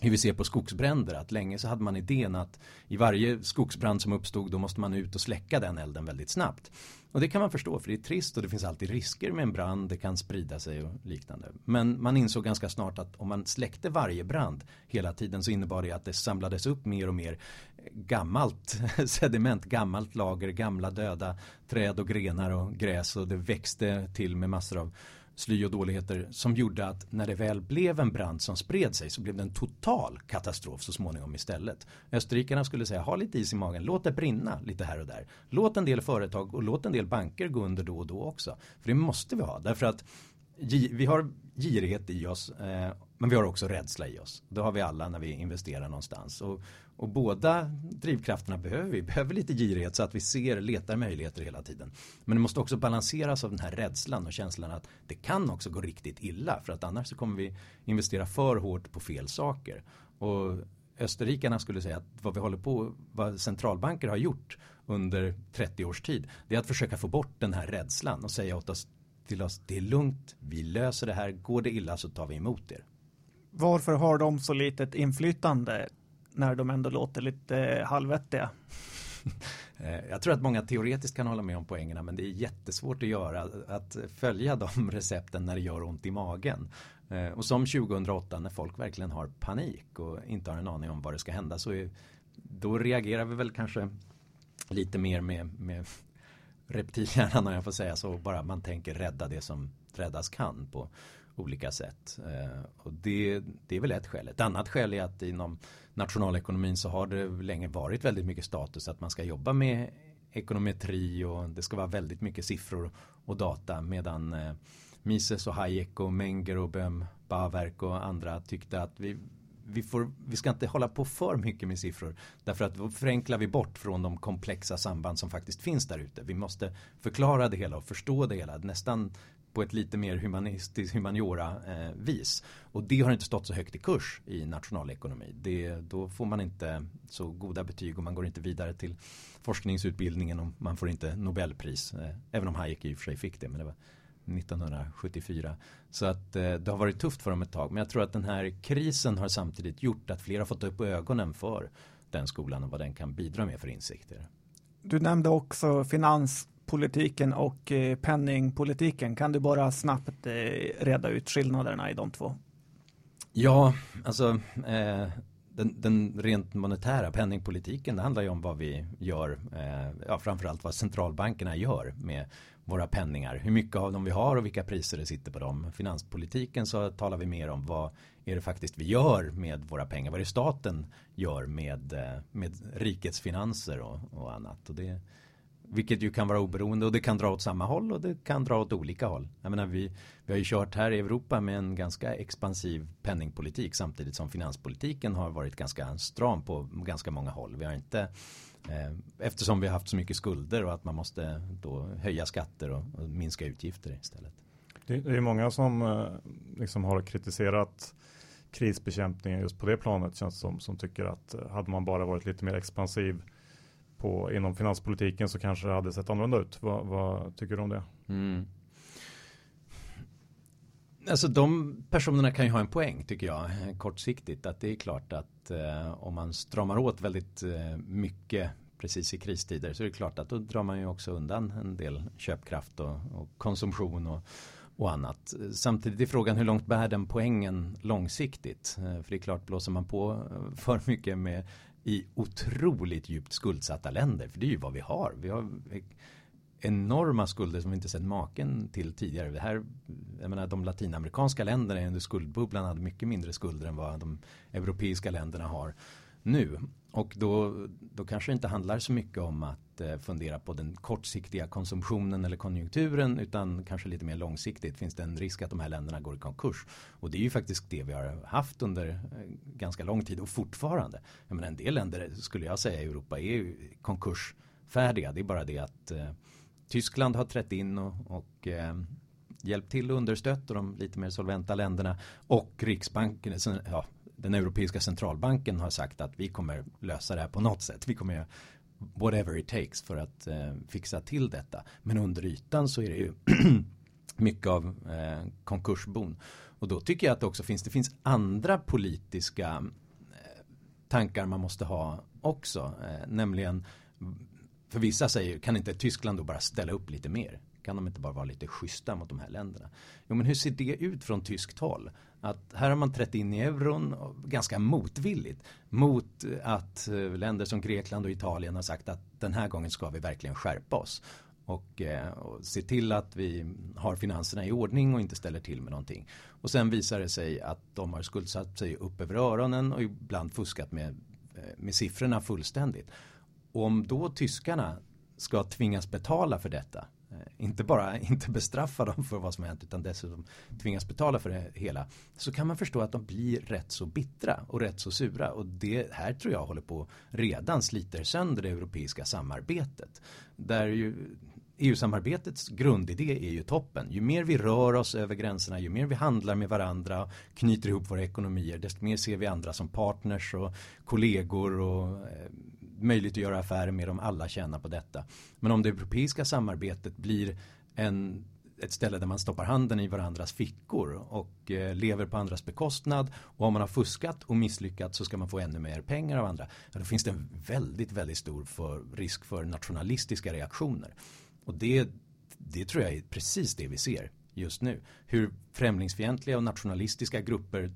hur vi ser på skogsbränder. Att länge så hade man idén att i varje skogsbrand som uppstod då måste man ut och släcka den elden väldigt snabbt. Och det kan man förstå för det är trist och det finns alltid risker med en brand. Det kan sprida sig och liknande. Men man insåg ganska snart att om man släckte varje brand hela tiden så innebar det att det samlades upp mer och mer gammalt sediment, gammalt lager, gamla döda träd och grenar och gräs och det växte till med massor av sly och dåligheter som gjorde att när det väl blev en brand som spred sig så blev det en total katastrof så småningom istället. Österrikarna skulle säga ha lite is i magen, låt det brinna lite här och där. Låt en del företag och låt en del banker gå under då och då också. För det måste vi ha därför att vi har girighet i oss eh, men vi har också rädsla i oss. Det har vi alla när vi investerar någonstans. Och, och båda drivkrafterna behöver vi. behöver lite girighet så att vi ser, letar möjligheter hela tiden. Men det måste också balanseras av den här rädslan och känslan att det kan också gå riktigt illa. För att annars så kommer vi investera för hårt på fel saker. Och österrikarna skulle säga att vad vi håller på, vad centralbanker har gjort under 30 års tid, det är att försöka få bort den här rädslan och säga åt oss till oss, det är lugnt, vi löser det här, går det illa så tar vi emot er. Varför har de så litet inflytande när de ändå låter lite halvvettiga? Eh, jag tror att många teoretiskt kan hålla med om poängerna men det är jättesvårt att göra att följa de recepten när det gör ont i magen. Eh, och som 2008 när folk verkligen har panik och inte har en aning om vad det ska hända så är, då reagerar vi väl kanske lite mer med, med reptilhjärnan om jag får säga så. Bara man tänker rädda det som räddas kan på olika sätt. Eh, och det, det är väl ett skäl. Ett annat skäl är att inom nationalekonomin så har det länge varit väldigt mycket status att man ska jobba med ekonometri och det ska vara väldigt mycket siffror och data medan eh, Mises och Hayek och Menger och Böhm, Baverk och andra tyckte att vi, vi, får, vi ska inte hålla på för mycket med siffror. Därför att då förenklar vi bort från de komplexa samband som faktiskt finns där ute. Vi måste förklara det hela och förstå det hela. Nästan på ett lite mer humanistiskt humaniora eh, vis. Och det har inte stått så högt i kurs i nationalekonomi. Det, då får man inte så goda betyg och man går inte vidare till forskningsutbildningen och man får inte Nobelpris. Eh, även om Hayek i och för sig fick det men det var 1974. Så att eh, det har varit tufft för dem ett tag. Men jag tror att den här krisen har samtidigt gjort att fler har fått upp ögonen för den skolan och vad den kan bidra med för insikter. Du nämnde också finans finanspolitiken och eh, penningpolitiken. Kan du bara snabbt eh, reda ut skillnaderna i de två? Ja, alltså eh, den, den, rent monetära penningpolitiken det handlar ju om vad vi gör, eh, ja, framförallt vad centralbankerna gör med våra penningar. Hur mycket av dem vi har och vilka priser det sitter på dem. Finanspolitiken så talar vi mer om vad är det faktiskt vi gör med våra pengar. Vad är det staten gör med, eh, med rikets finanser och, och annat. Och det, vilket ju kan vara oberoende och det kan dra åt samma håll och det kan dra åt olika håll. Jag menar, vi, vi har ju kört här i Europa med en ganska expansiv penningpolitik samtidigt som finanspolitiken har varit ganska stram på ganska många håll. Vi har inte eh, eftersom vi har haft så mycket skulder och att man måste då höja skatter och, och minska utgifter istället. Det, det är många som eh, liksom har kritiserat krisbekämpningen just på det planet känns som, som tycker att eh, hade man bara varit lite mer expansiv på, inom finanspolitiken så kanske det hade sett annorlunda ut. Vad, vad tycker du om det? Mm. Alltså de personerna kan ju ha en poäng tycker jag kortsiktigt att det är klart att eh, om man stramar åt väldigt eh, mycket precis i kristider så är det klart att då drar man ju också undan en del köpkraft och, och konsumtion och, och annat. Samtidigt är frågan hur långt bär den poängen långsiktigt? Eh, för det är klart blåser man på för mycket med i otroligt djupt skuldsatta länder. För det är ju vad vi har. Vi har enorma skulder som vi inte sett maken till tidigare. Det här, jag menar, de latinamerikanska länderna under skuldbubblan hade mycket mindre skulder än vad de europeiska länderna har nu. Och då, då kanske det inte handlar så mycket om att eh, fundera på den kortsiktiga konsumtionen eller konjunkturen utan kanske lite mer långsiktigt. Finns det en risk att de här länderna går i konkurs? Och det är ju faktiskt det vi har haft under eh, ganska lång tid och fortfarande. Jag menar, en del länder skulle jag säga i Europa är ju konkursfärdiga. Det är bara det att eh, Tyskland har trätt in och, och eh, hjälpt till och understött och de lite mer solventa länderna och Riksbanken, eh, ja, den europeiska centralbanken har sagt att vi kommer lösa det här på något sätt. Vi kommer göra whatever it takes för att eh, fixa till detta. Men under ytan så är det ju mycket av eh, konkursbon. Och då tycker jag att det också finns, det finns andra politiska eh, tankar man måste ha också. Eh, nämligen, för vissa säger, kan inte Tyskland då bara ställa upp lite mer? Kan de inte bara vara lite schyssta mot de här länderna? Jo men hur ser det ut från tyskt håll? Att här har man trätt in i euron ganska motvilligt mot att eh, länder som Grekland och Italien har sagt att den här gången ska vi verkligen skärpa oss och, eh, och se till att vi har finanserna i ordning och inte ställer till med någonting. Och sen visar det sig att de har skuldsatt sig upp över öronen och ibland fuskat med, eh, med siffrorna fullständigt. Och om då tyskarna ska tvingas betala för detta Eh, inte bara inte bestraffa dem för vad som hänt utan dessutom tvingas betala för det hela. Så kan man förstå att de blir rätt så bittra och rätt så sura. Och det här tror jag håller på redan sliter sönder det europeiska samarbetet. Där ju EU-samarbetets grundidé är ju toppen. Ju mer vi rör oss över gränserna, ju mer vi handlar med varandra, knyter ihop våra ekonomier, desto mer ser vi andra som partners och kollegor och eh, möjligt att göra affärer med dem, alla tjänar på detta. Men om det europeiska samarbetet blir en ett ställe där man stoppar handen i varandras fickor och eh, lever på andras bekostnad och om man har fuskat och misslyckats så ska man få ännu mer pengar av andra. Ja, då finns det en väldigt, väldigt stor för, risk för nationalistiska reaktioner. Och det, det tror jag är precis det vi ser just nu. Hur främlingsfientliga och nationalistiska grupper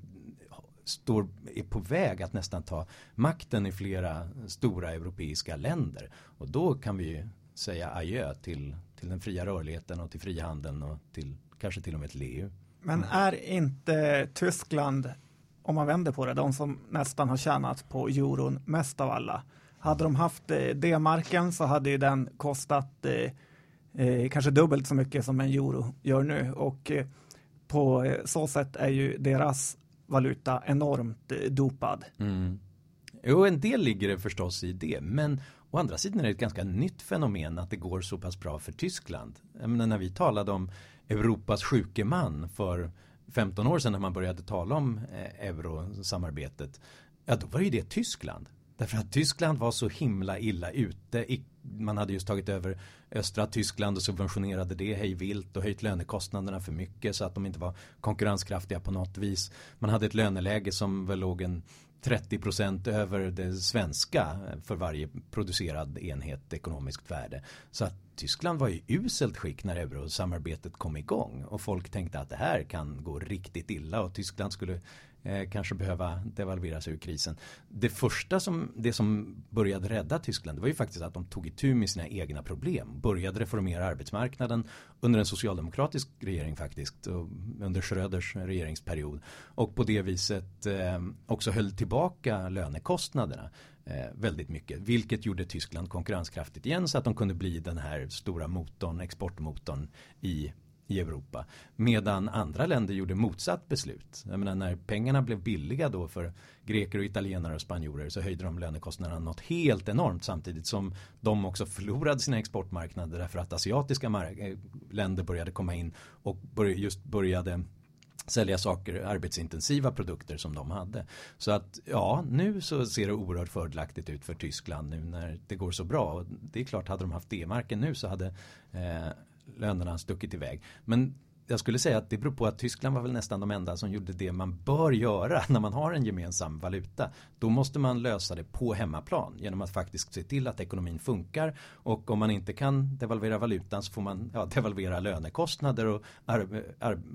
står, är på väg att nästan ta makten i flera stora europeiska länder. Och då kan vi ju säga adjö till, till den fria rörligheten och till frihandeln och till kanske till och med till EU. Men är inte Tyskland, om man vänder på det, de som nästan har tjänat på euron mest av alla? Hade de haft eh, D-marken så hade ju den kostat eh, eh, kanske dubbelt så mycket som en euro gör nu och eh, på eh, så sätt är ju deras valuta enormt eh, dopad. Mm. Jo, en del ligger det förstås i det, men å andra sidan är det ett ganska nytt fenomen att det går så pass bra för Tyskland. Jag menar, när vi talade om Europas sjuke man för 15 år sedan när man började tala om eh, eurosamarbetet, ja då var ju det Tyskland. Därför att Tyskland var så himla illa ute. Man hade just tagit över östra Tyskland och subventionerade det hej vilt och höjt lönekostnaderna för mycket så att de inte var konkurrenskraftiga på något vis. Man hade ett löneläge som väl låg en 30% över det svenska för varje producerad enhet ekonomiskt värde. Så att Tyskland var i uselt skick när eurosamarbetet kom igång och folk tänkte att det här kan gå riktigt illa och Tyskland skulle eh, kanske behöva devalveras ur krisen. Det första som, det som började rädda Tyskland det var ju faktiskt att de tog itu med sina egna problem. Började reformera arbetsmarknaden under en socialdemokratisk regering faktiskt. Under Schröders regeringsperiod. Och på det viset eh, också höll tillbaka lönekostnaderna eh, väldigt mycket. Vilket gjorde Tyskland konkurrenskraftigt igen så att de kunde bli den här stora motorn, exportmotorn i i Europa. Medan andra länder gjorde motsatt beslut. Jag menar när pengarna blev billiga då för greker och italienare och spanjorer så höjde de lönekostnaderna något helt enormt samtidigt som de också förlorade sina exportmarknader därför att asiatiska eh, länder började komma in och just började sälja saker, arbetsintensiva produkter som de hade. Så att ja, nu så ser det oerhört fördelaktigt ut för Tyskland nu när det går så bra. Och det är klart, hade de haft D-marken nu så hade eh, lönerna stuckit iväg. Men jag skulle säga att det beror på att Tyskland var väl nästan de enda som gjorde det man bör göra när man har en gemensam valuta. Då måste man lösa det på hemmaplan genom att faktiskt se till att ekonomin funkar och om man inte kan devalvera valutan så får man ja, devalvera lönekostnader och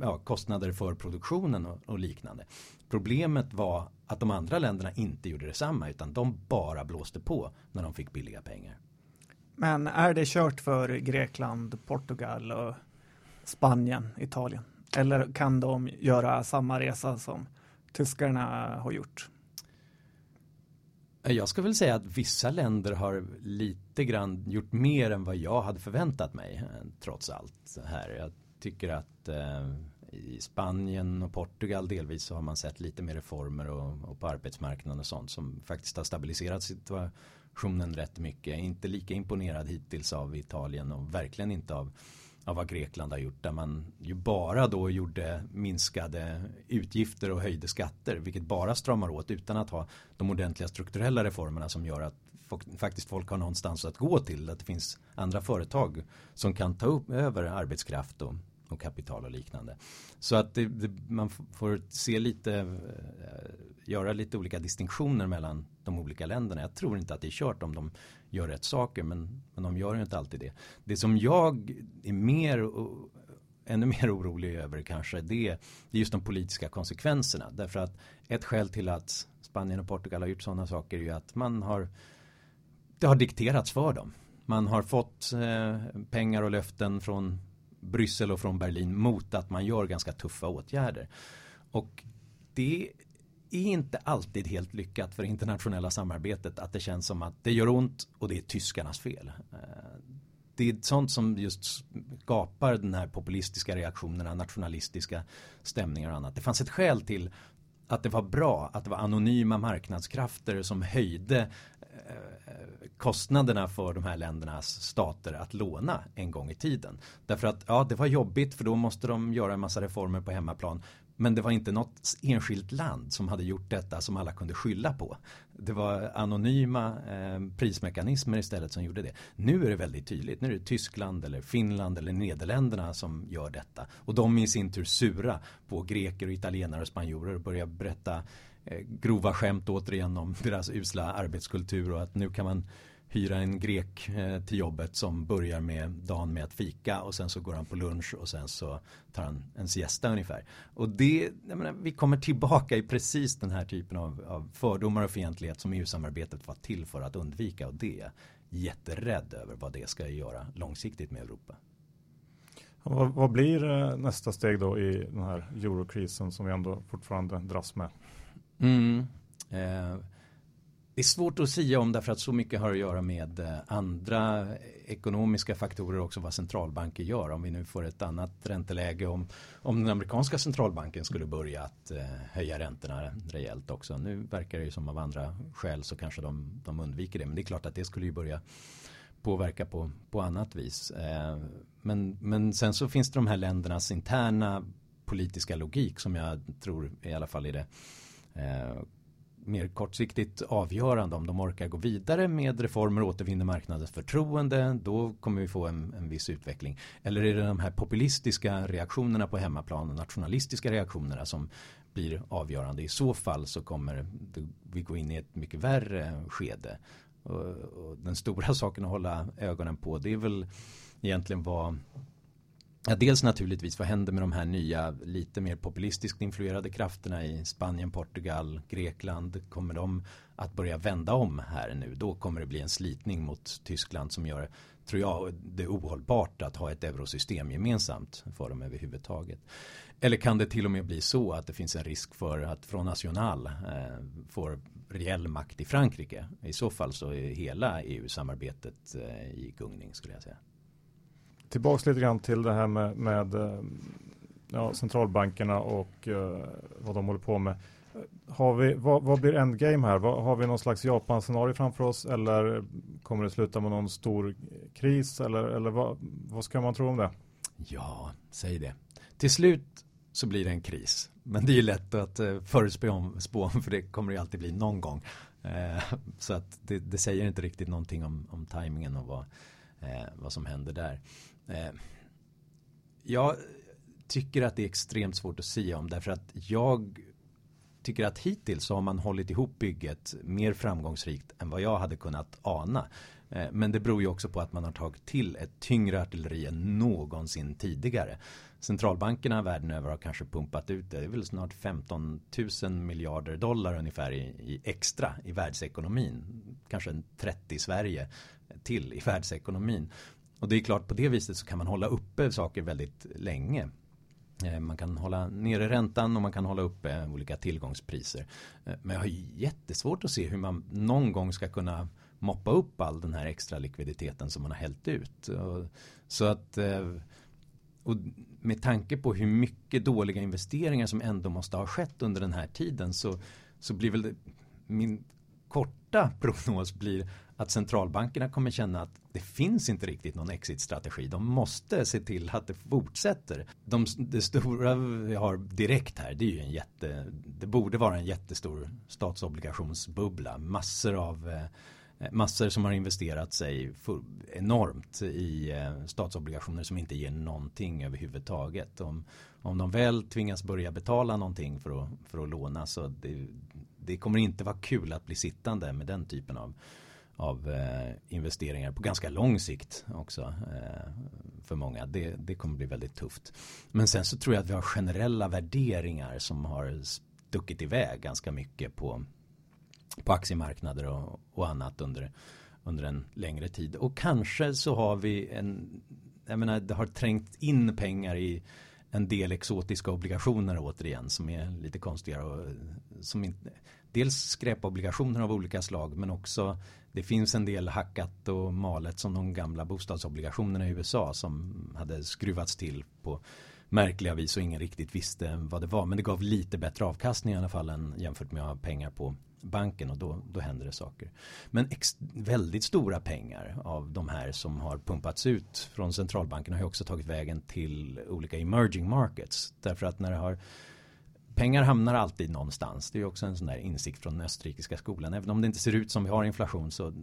ja, kostnader för produktionen och, och liknande. Problemet var att de andra länderna inte gjorde detsamma utan de bara blåste på när de fick billiga pengar. Men är det kört för Grekland, Portugal och Spanien, Italien? Eller kan de göra samma resa som tyskarna har gjort? Eh, jag ska väl säga att vissa länder har lite grann gjort mer än vad jag hade förväntat mig eh, trots allt här. Jag tycker att eh, i Spanien och Portugal delvis så har man sett lite mer reformer och, och på arbetsmarknaden och sånt som faktiskt har stabiliserat situationen nationen rätt mycket. Inte lika imponerad hittills av Italien och verkligen inte av, av vad Grekland har gjort. Där man ju bara då gjorde minskade utgifter och höjde skatter. Vilket bara stramar åt utan att ha de ordentliga strukturella reformerna som gör att faktiskt folk har någonstans att gå till. Att det finns andra företag som kan ta upp över arbetskraft och, och kapital och liknande. Så att det, det, man får se lite, eh, göra lite olika distinktioner mellan de olika länderna. Jag tror inte att det är kört om de gör rätt saker men, men de gör ju inte alltid det. Det som jag är mer ännu mer orolig över kanske det, det är just de politiska konsekvenserna. Därför att ett skäl till att Spanien och Portugal har gjort sådana saker är ju att man har det har dikterats för dem. Man har fått eh, pengar och löften från Bryssel och från Berlin mot att man gör ganska tuffa åtgärder. Och det är inte alltid helt lyckat för det internationella samarbetet att det känns som att det gör ont och det är tyskarnas fel. Eh, det är sånt som just skapar den här populistiska reaktionerna, nationalistiska stämningar och annat. Det fanns ett skäl till att det var bra att det var anonyma marknadskrafter som höjde eh, kostnaderna för de här ländernas stater att låna en gång i tiden. Därför att ja, det var jobbigt för då måste de göra en massa reformer på hemmaplan. Men det var inte något enskilt land som hade gjort detta som alla kunde skylla på. Det var anonyma eh, prismekanismer istället som gjorde det. Nu är det väldigt tydligt. Nu är det Tyskland eller Finland eller Nederländerna som gör detta. Och de är i sin tur sura på greker och italienare och spanjorer och börjar berätta eh, grova skämt återigen om deras usla arbetskultur och att nu kan man hyra en grek eh, till jobbet som börjar med dagen med att fika och sen så går han på lunch och sen så tar han en siesta ungefär. Och det, menar, vi kommer tillbaka i precis den här typen av, av fördomar och fientlighet som EU-samarbetet var till för att undvika och det är jag jätterädd över vad det ska göra långsiktigt med Europa. Vad, vad, blir eh, nästa steg då i den här eurokrisen som vi ändå fortfarande dras med? Mm. Eh, det är svårt att säga om därför att så mycket har att göra med eh, andra ekonomiska faktorer också vad centralbanker gör. Om vi nu får ett annat ränteläge om, om den amerikanska centralbanken skulle börja att eh, höja räntorna rejält också. Nu verkar det ju som av andra skäl så kanske de, de undviker det. Men det är klart att det skulle ju börja påverka på, på annat vis. Eh, men, men sen så finns det de här ländernas interna politiska logik som jag tror i alla fall i det mer kortsiktigt avgörande om de orkar gå vidare med reformer och återvinner marknadens förtroende. Då kommer vi få en, en viss utveckling. Eller är det de här populistiska reaktionerna på hemmaplan och nationalistiska reaktionerna som blir avgörande. I så fall så kommer vi gå in i ett mycket värre skede. Och, och den stora saken att hålla ögonen på det är väl egentligen vad Ja, dels naturligtvis vad händer med de här nya lite mer populistiskt influerade krafterna i Spanien, Portugal, Grekland. Kommer de att börja vända om här nu? Då kommer det bli en slitning mot Tyskland som gör, tror jag, det ohållbart att ha ett eurosystem gemensamt för dem överhuvudtaget. Eller kan det till och med bli så att det finns en risk för att Front National eh, får reell makt i Frankrike? I så fall så är hela EU-samarbetet eh, i gungning skulle jag säga tillbaks lite grann till det här med, med eh, ja, centralbankerna och uh, vad de håller på med. Har vi, vad, vad blir endgame här? Vad, har vi någon slags Japan-scenario framför oss eller kommer det sluta med någon stor kris eller, eller vad, vad ska man tro om det? Ja, säg det. Till slut så blir det en kris. Men det är ju lätt att eh, förutspå om, om för det kommer det alltid bli någon gång. Så att det, det, säger inte riktigt någonting om, om tajmingen och vad, vad som händer där. Eh, jag tycker att det är extremt svårt att säga om därför att jag tycker att hittills så har man hållit ihop bygget mer framgångsrikt än vad jag hade kunnat ana. Eh, men det beror ju också på att man har tagit till ett tyngre artilleri än någonsin tidigare. Centralbankerna världen över har kanske pumpat ut det. Det är väl snart 15 000 miljarder dollar ungefär i, i extra i världsekonomin. Kanske en 30 Sverige till i världsekonomin. Och det är klart på det viset så kan man hålla uppe saker väldigt länge. Eh, man kan hålla nere räntan och man kan hålla uppe olika tillgångspriser. Eh, men jag har jättesvårt att se hur man någon gång ska kunna moppa upp all den här extra likviditeten som man har hällt ut. Så att eh, och med tanke på hur mycket dåliga investeringar som ändå måste ha skett under den här tiden så, så blir väl det, min korta prognos blir att centralbankerna kommer känna att det finns inte riktigt någon exit-strategi. De måste se till att det fortsätter. De, det stora vi har direkt här, det är ju en jätte, det borde vara en jättestor statsobligationsbubbla. Massor av eh, massor som har investerat sig enormt i eh, statsobligationer som inte ger någonting överhuvudtaget. Om, om de väl tvingas börja betala någonting för att, för att låna så det, det kommer inte vara kul att bli sittande med den typen av av eh, investeringar på ganska lång sikt också eh, för många. Det, det kommer bli väldigt tufft. Men sen så tror jag att vi har generella värderingar som har stuckit iväg ganska mycket på, på aktiemarknader och, och annat under, under en längre tid. Och kanske så har vi en, jag menar det har trängt in pengar i en del exotiska obligationer återigen som är lite konstigare och som inte, dels skräpobligationer av olika slag men också det finns en del hackat och malet som de gamla bostadsobligationerna i USA som hade skruvats till på märkliga vis och ingen riktigt visste vad det var. Men det gav lite bättre avkastning i alla fall än jämfört med att ha pengar på banken och då, då händer det saker. Men väldigt stora pengar av de här som har pumpats ut från centralbanken har ju också tagit vägen till olika emerging markets. Därför att när det har pengar hamnar alltid någonstans. Det är också en sån där insikt från den österrikiska skolan. Även om det inte ser ut som vi har inflation så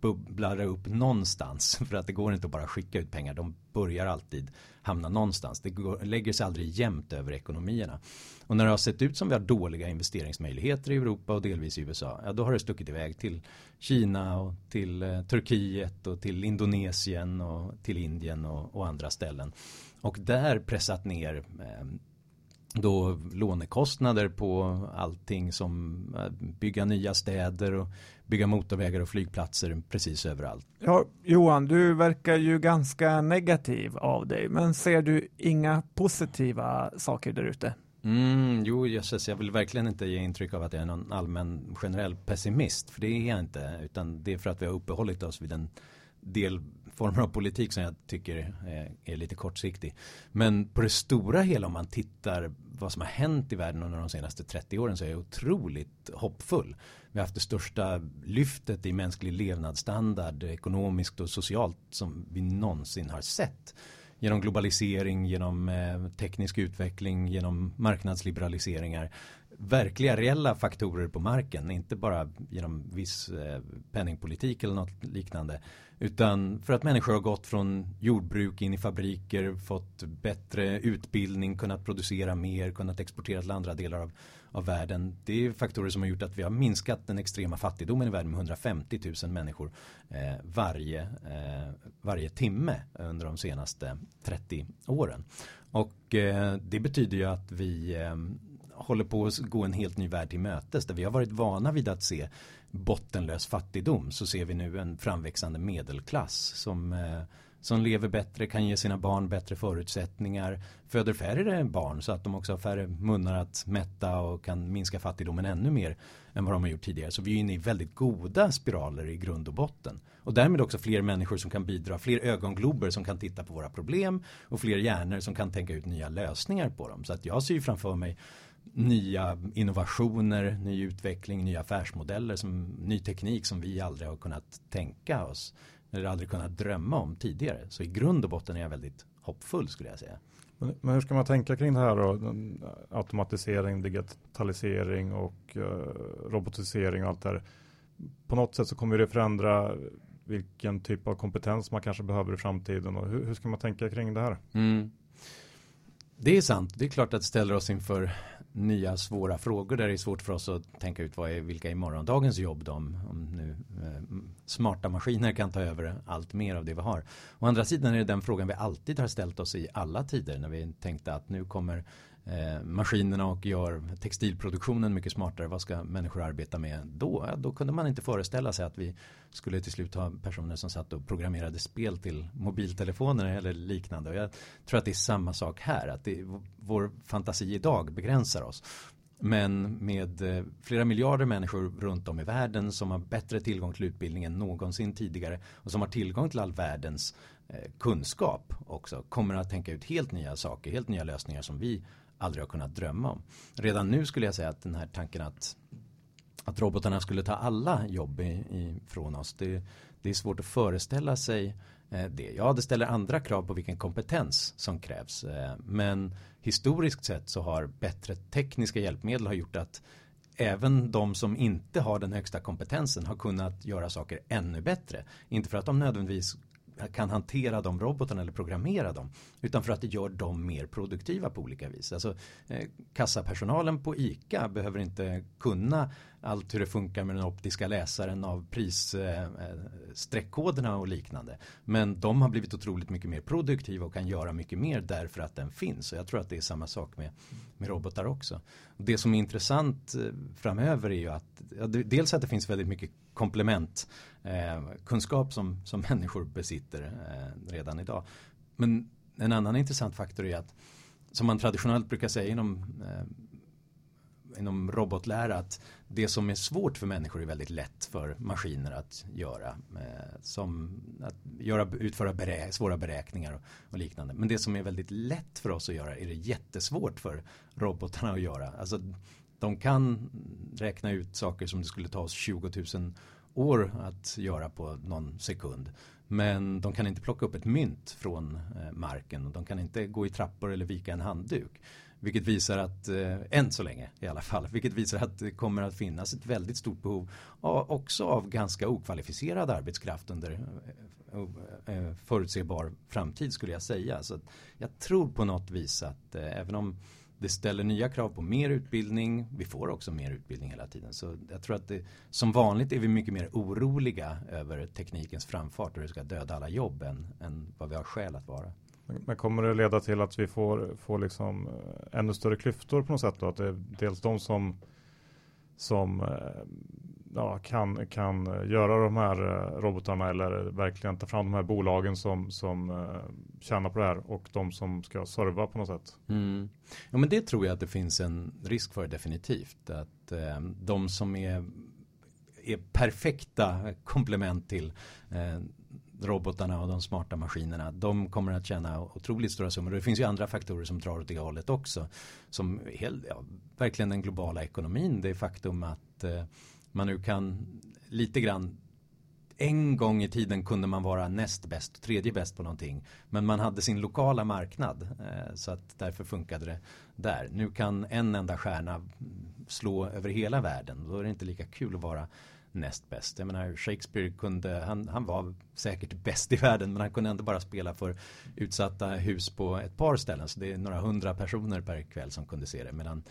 bubblar det upp någonstans. För att det går inte att bara skicka ut pengar. De börjar alltid hamna någonstans. Det går, lägger sig aldrig jämnt över ekonomierna. Och när det har sett ut som vi har dåliga investeringsmöjligheter i Europa och delvis i USA. Ja, då har det stuckit iväg till Kina och till eh, Turkiet och till Indonesien och till Indien och, och andra ställen. Och där pressat ner eh, då lånekostnader på allting som eh, bygga nya städer och bygga motorvägar och flygplatser precis överallt. Ja, Johan, du verkar ju ganska negativ av dig, men ser du inga positiva saker där ute? Mm, jo, jösses, jag vill verkligen inte ge intryck av att jag är någon allmän generell pessimist, för det är jag inte, utan det är för att vi har uppehållit oss vid en del former av politik som jag tycker eh, är, lite kortsiktig. Men på det stora hela om man tittar vad som har hänt i världen under de senaste 30 åren så är jag otroligt hoppfull. Vi har haft det största lyftet i mänsklig levnadsstandard ekonomiskt och socialt som vi någonsin har sett. Genom globalisering, genom eh, teknisk utveckling, genom marknadsliberaliseringar verkliga reella faktorer på marken, inte bara genom viss eh, penningpolitik eller något liknande. Utan för att människor har gått från jordbruk in i fabriker, fått bättre utbildning, kunnat producera mer, kunnat exportera till andra delar av, av världen. Det är faktorer som har gjort att vi har minskat den extrema fattigdomen i världen med 150 000 människor eh, varje, eh, varje timme under de senaste 30 åren. Och eh, det betyder ju att vi eh, håller på att gå en helt ny värld till mötes. Där vi har varit vana vid att se bottenlös fattigdom så ser vi nu en framväxande medelklass som, eh, som lever bättre, kan ge sina barn bättre förutsättningar, föder färre barn så att de också har färre munnar att mätta och kan minska fattigdomen ännu mer än vad de har gjort tidigare. Så vi är inne i väldigt goda spiraler i grund och botten. Och därmed också fler människor som kan bidra, fler ögonglober som kan titta på våra problem och fler hjärnor som kan tänka ut nya lösningar på dem. Så att jag ser ju framför mig nya innovationer, ny utveckling, nya affärsmodeller, som, ny teknik som vi aldrig har kunnat tänka oss eller aldrig kunnat drömma om tidigare. Så i grund och botten är jag väldigt hoppfull skulle jag säga. Men, men hur ska man tänka kring det här då? Automatisering, digitalisering och uh, robotisering och allt det här. På något sätt så kommer det förändra vilken typ av kompetens man kanske behöver i framtiden och hur, hur ska man tänka kring det här? Mm. Det är sant. Det är klart att det ställer oss inför nya svåra frågor där det är svårt för oss att tänka ut vad är, vilka är morgondagens jobb de, om nu eh, smarta maskiner kan ta över allt mer av det vi har. Å andra sidan är det den frågan vi alltid har ställt oss i alla tider när vi tänkte att nu kommer eh, maskinerna och gör textilproduktionen mycket smartare. Vad ska människor arbeta med då? Ja, då kunde man inte föreställa sig att vi skulle till slut ha personer som satt och programmerade spel till mobiltelefoner eller liknande. Och jag tror att det är samma sak här. Att det, vår fantasi idag begränsar oss. Men med eh, flera miljarder människor runt om i världen som har bättre tillgång till utbildning än någonsin tidigare och som har tillgång till all världens eh, kunskap också kommer att tänka ut helt nya saker, helt nya lösningar som vi aldrig har kunnat drömma om. Redan nu skulle jag säga att den här tanken att, att robotarna skulle ta alla jobb ifrån oss, det, det är svårt att föreställa sig eh, det. Ja, det ställer andra krav på vilken kompetens som krävs. Eh, men historiskt sett så har bättre tekniska hjälpmedel har gjort att även de som inte har den högsta kompetensen har kunnat göra saker ännu bättre. Inte för att de nödvändigtvis kan hantera de robotarna eller programmera dem. Utan för att det gör dem mer produktiva på olika vis. Alltså, eh, kassapersonalen på ICA behöver inte kunna allt hur det funkar med den optiska läsaren av prisstreckkoderna eh, eh och liknande. Men de har blivit otroligt mycket mer produktiva och kan göra mycket mer därför att den finns. Och jag tror att det är samma sak med, med robotar också. Det som är intressant eh, framöver är ju att ja, dels att det finns väldigt mycket komplement eh, kunskap som, som människor besitter eh, redan idag. Men en annan intressant faktor är att som man traditionellt brukar säga inom eh, inom robotlära att det som är svårt för människor är väldigt lätt för maskiner att göra. Eh, som att göra, utföra berä, svåra beräkningar och, och, liknande. Men det som är väldigt lätt för oss att göra är det jättesvårt för robotarna att göra. Alltså, de kan räkna ut saker som det skulle ta oss 20 000 år att göra på någon sekund. Men de kan inte plocka upp ett mynt från eh, marken och de kan inte gå i trappor eller vika en handduk. Vilket visar att, eh, än så länge i alla fall, vilket visar att det kommer att finnas ett väldigt stort behov också av ganska okvalificerad arbetskraft under eh, eh, förutsebar framtid skulle jag säga. Så jag tror på något vis att även om det ställer nya krav på mer utbildning. Vi får också mer utbildning hela tiden. Så jag tror att det, som vanligt är vi mycket mer oroliga över teknikens framfart och det ska döda alla jobb än, än vad vi har skäl att vara. Men kommer det leda till att vi får, får liksom eh, ännu större klyftor på något sätt då? Att det är dels de som, som eh, ja, kan, kan göra de här eh, robotarna eller verkligen ta fram de här bolagen som, som eh, tjänar på det här och de som ska serva på något sätt. Mm. Ja men det tror jag att det finns en risk för definitivt. Att eh, de som är, är perfekta komplement till eh, robotarna och de smarta maskinerna. De kommer att tjäna otroligt stora summor. Det finns ju andra faktorer som drar åt det hållet också. Som helt, ja, verkligen den globala ekonomin. Det är faktum att eh, man nu kan lite grann en gång i tiden kunde man vara näst bäst, tredje bäst på någonting. Men man hade sin lokala marknad eh, så att därför funkade det där. Nu kan en enda stjärna slå över hela världen. Då är det inte lika kul att vara näst bäst. Jag menar Shakespeare kunde, han, han var säkert bäst i världen men han kunde ändå bara spela för utsatta hus på ett par ställen. Så det är några hundra personer per kväll som kunde se det. Medan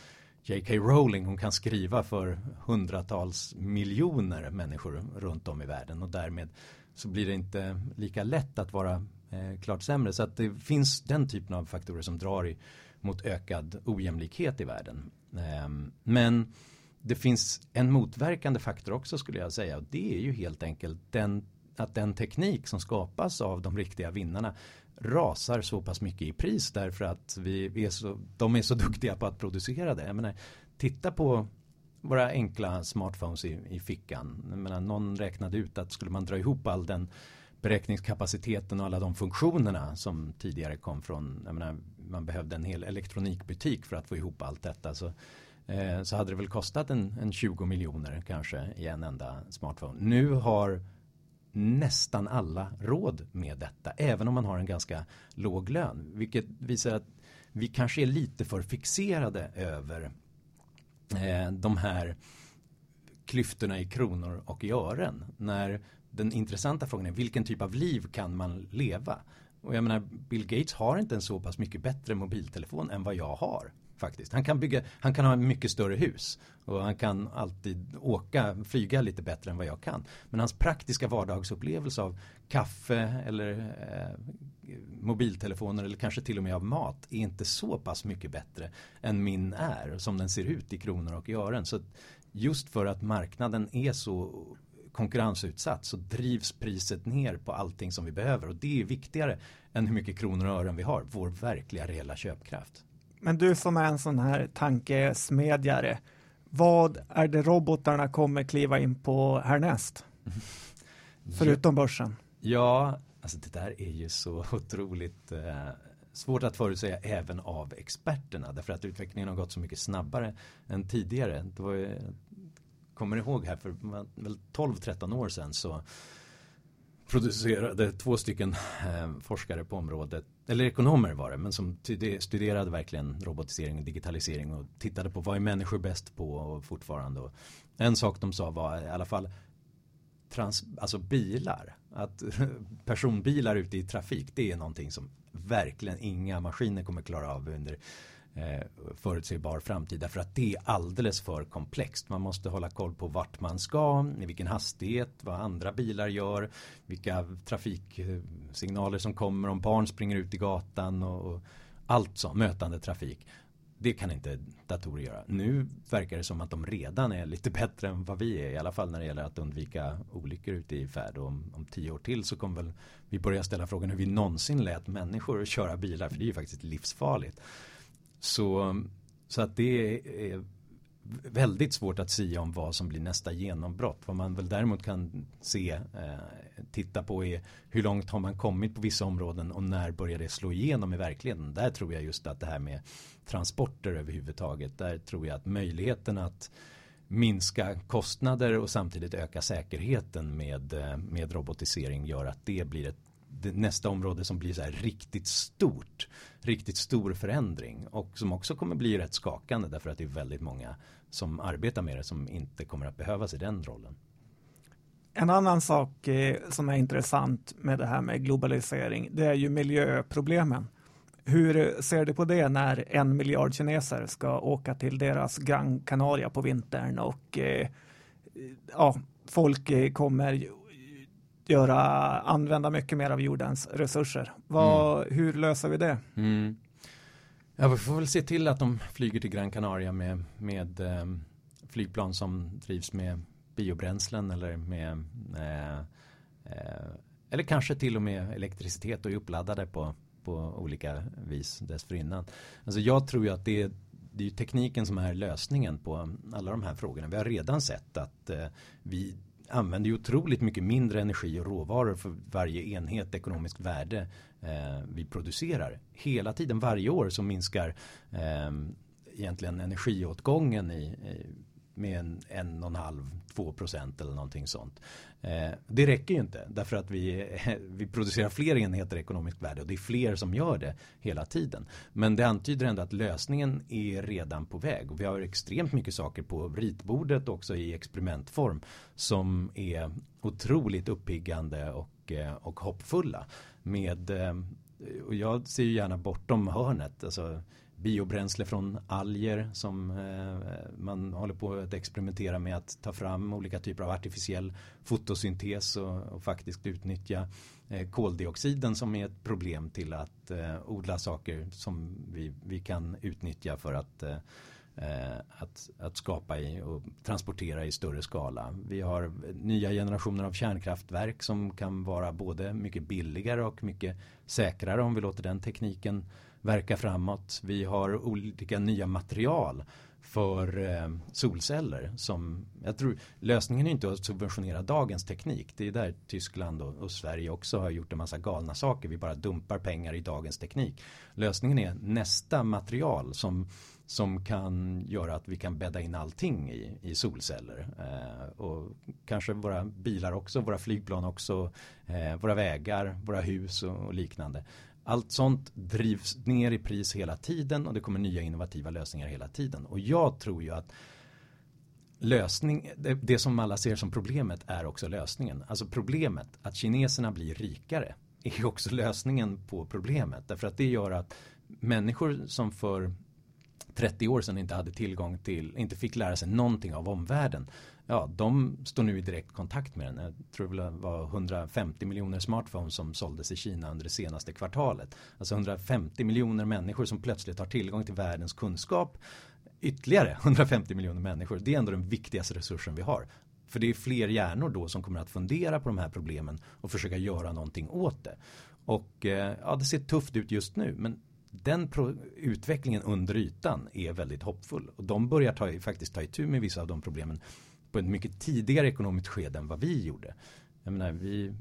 J.K. Rowling hon kan skriva för hundratals miljoner människor runt om i världen och därmed så blir det inte lika lätt att vara eh, klart sämre. Så att det finns den typen av faktorer som drar i, mot ökad ojämlikhet i världen. Eh, men det finns en motverkande faktor också skulle jag säga och det är ju helt enkelt den, att den teknik som skapas av de riktiga vinnarna rasar så pass mycket i pris därför att vi är så, de är så duktiga på att producera det. Jag menar, titta på våra enkla smartphones i, i fickan. Jag menar, någon räknade ut att skulle man dra ihop all den beräkningskapaciteten och alla de funktionerna som tidigare kom från, jag menar, man behövde en hel elektronikbutik för att få ihop allt detta. Så, eh, så hade det väl kostat en, en 20 miljoner kanske i en enda smartphone. Nu har nästan alla råd med detta. Även om man har en ganska låg lön. Vilket visar att vi kanske är lite för fixerade över eh, de här klyftorna i kronor och i ören. När den intressanta frågan är vilken typ av liv kan man leva? Och jag menar Bill Gates har inte en så pass mycket bättre mobiltelefon än vad jag har faktiskt. Han kan, bygga, han kan ha mycket större hus och han kan alltid åka, flyga lite bättre än vad jag kan. Men hans praktiska vardagsupplevelse av kaffe eller eh, mobiltelefoner eller kanske till och med av mat är inte så pass mycket bättre än min är som den ser ut i kronor och i ören. Så just för att marknaden är så konkurrensutsatt så drivs priset ner på allting som vi behöver och det är viktigare än hur mycket kronor och ören vi har, vår verkliga reella köpkraft. Men du som är en sån här tankesmedjare, vad är det robotarna kommer kliva in på härnäst? Förutom börsen. Ja, alltså det där är ju så otroligt eh, svårt att förutsäga även av experterna. Därför att utvecklingen har gått så mycket snabbare än tidigare. Det var, kommer ihåg här för 12-13 år sedan så producerade två stycken eh, forskare på området, eller ekonomer var det, men som studerade verkligen robotisering och digitalisering och tittade på vad är människor bäst på och fortfarande. Och en sak de sa var i alla fall trans, alltså bilar, att personbilar ute i trafik, det är någonting som verkligen inga maskiner kommer klara av under eh, förutsägbar framtid därför att det är alldeles för komplext. Man måste hålla koll på vart man ska, i vilken hastighet, vad andra bilar gör, vilka trafiksignaler som kommer om barn springer ut i gatan och, och allt så, mötande trafik. Det kan inte datorer göra. Nu verkar det som att de redan är lite bättre än vad vi är. I alla fall när det gäller att undvika olyckor ute i färd. Och om, om tio år till så kommer väl vi börja ställa frågan hur vi någonsin lät människor köra bilar. För det är ju faktiskt livsfarligt. Så, så att det är väldigt svårt att säga om vad som blir nästa genombrott. Vad man väl däremot kan se, eh, titta på är hur långt har man kommit på vissa områden och när börjar det slå igenom i verkligheten. Där tror jag just att det här med transporter överhuvudtaget, där tror jag att möjligheten att minska kostnader och samtidigt öka säkerheten med, eh, med robotisering gör att det blir ett det nästa område som blir så här riktigt stort. Riktigt stor förändring och som också kommer bli rätt skakande därför att det är väldigt många som arbetar med det som inte kommer att behövas i den rollen. En annan sak eh, som är intressant med det här med globalisering, det är ju miljöproblemen. Hur eh, ser du på det när en miljard kineser ska åka till deras Gran Canaria på vintern och eh, ja, folk kommer göra, använda mycket mer av jordens resurser. Vad, mm. Hur löser vi det? Mm. Ja, vi får väl se till att de flyger till Gran Canaria med, med eh, flygplan som drivs med biobränslen eller med eh, eh, eller kanske till och med elektricitet och är uppladdade på, på olika vis dessförinnan. Alltså jag tror ju att det är, det är tekniken som är lösningen på alla de här frågorna. Vi har redan sett att eh, vi använder ju otroligt mycket mindre energi och råvaror för varje enhet ekonomiskt värde eh, vi producerar. Hela tiden, varje år så minskar eh, egentligen energiåtgången i, i med en, en och en halv, 2 eller någonting sånt. Eh, det räcker ju inte därför att vi, vi producerar fler enheter ekonomiskt värde och det är fler som gör det hela tiden. Men det antyder ändå att lösningen är redan på väg och vi har extremt mycket saker på ritbordet också i experimentform som är otroligt uppiggande och, eh, och hoppfulla med eh, och jag ser ju gärna bortom hörnet. Alltså, biobränsle från alger som eh, man håller på att experimentera med att ta fram olika typer av artificiell fotosyntes och, och faktiskt utnyttja eh, koldioxiden som är ett problem till att eh, odla saker som vi, vi kan utnyttja för att eh, eh, att, att skapa i och transportera i större skala. Vi har nya generationer av kärnkraftverk som kan vara både mycket billigare och mycket säkrare om vi låter den tekniken verka framåt. Vi har olika nya material för eh, solceller som jag tror lösningen är inte att subventionera dagens teknik. Det är där Tyskland och, och, Sverige också har gjort en massa galna saker. Vi bara dumpar pengar i dagens teknik. Lösningen är nästa material som som kan göra att vi kan bädda in allting i, i solceller. Eh, och kanske våra bilar också, våra flygplan också, eh, våra vägar, våra hus och, och liknande. Allt sånt drivs ner i pris hela tiden och det kommer nya innovativa lösningar hela tiden. Och jag tror ju att lösning, det, det som alla ser som problemet är också lösningen. Alltså problemet att kineserna blir rikare är också lösningen på problemet. Därför att det gör att människor som för 30 år sedan inte hade tillgång till, inte fick lära sig någonting av omvärlden ja, de står nu i direkt kontakt med den. Jag tror det var 150 miljoner smartphones som såldes i Kina under det senaste kvartalet. Alltså 150 miljoner människor som plötsligt har tillgång till världens kunskap. Ytterligare 150 miljoner människor. Det är ändå den viktigaste resursen vi har. För det är fler hjärnor då som kommer att fundera på de här problemen och försöka göra någonting åt det. Och eh, ja, det ser tufft ut just nu men den utvecklingen under ytan är väldigt hoppfull. Och de börjar ta, faktiskt ta itu med vissa av de problemen på ett mycket tidigare ekonomiskt skede än vad vi gjorde. Jag menar, vi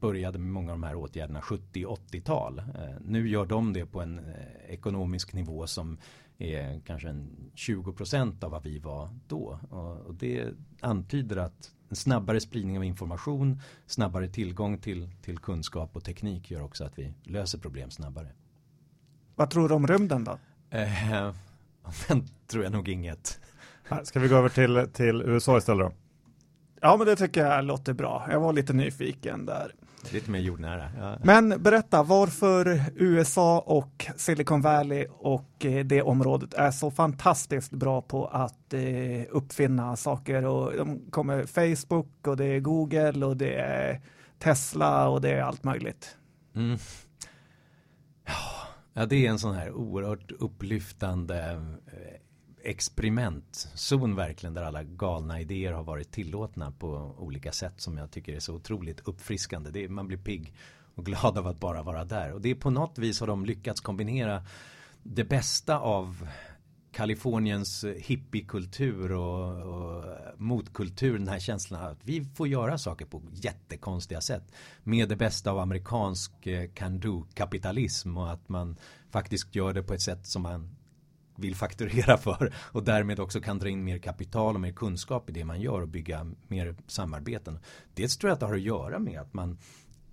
började med många av de här åtgärderna 70-80-tal. Eh, nu gör de det på en eh, ekonomisk nivå som är kanske en 20 procent av vad vi var då. Och det antyder att en snabbare spridning av information, snabbare tillgång till, till kunskap och teknik gör också att vi löser problem snabbare. Vad tror du om rymden då? Eh, den tror jag nog inget. Ska vi gå över till, till USA istället då? Ja, men det tycker jag låter bra. Jag var lite nyfiken där. Lite mer jordnära. Ja. Men berätta varför USA och Silicon Valley och eh, det området är så fantastiskt bra på att eh, uppfinna saker. Och de kommer Facebook och det är Google och det är Tesla och det är allt möjligt. Mm. Ja, det är en sån här oerhört upplyftande eh, experimentzon verkligen där alla galna idéer har varit tillåtna på olika sätt som jag tycker är så otroligt uppfriskande. Det är, man blir pigg och glad av att bara vara där. Och det är på något vis har de lyckats kombinera det bästa av Kaliforniens hippiekultur och, och motkultur, den här känslan att vi får göra saker på jättekonstiga sätt. Med det bästa av amerikansk eh, can-do-kapitalism och att man faktiskt gör det på ett sätt som man vill fakturera för och därmed också kan dra in mer kapital och mer kunskap i det man gör och bygga mer samarbeten. Dels tror jag att det har att göra med att man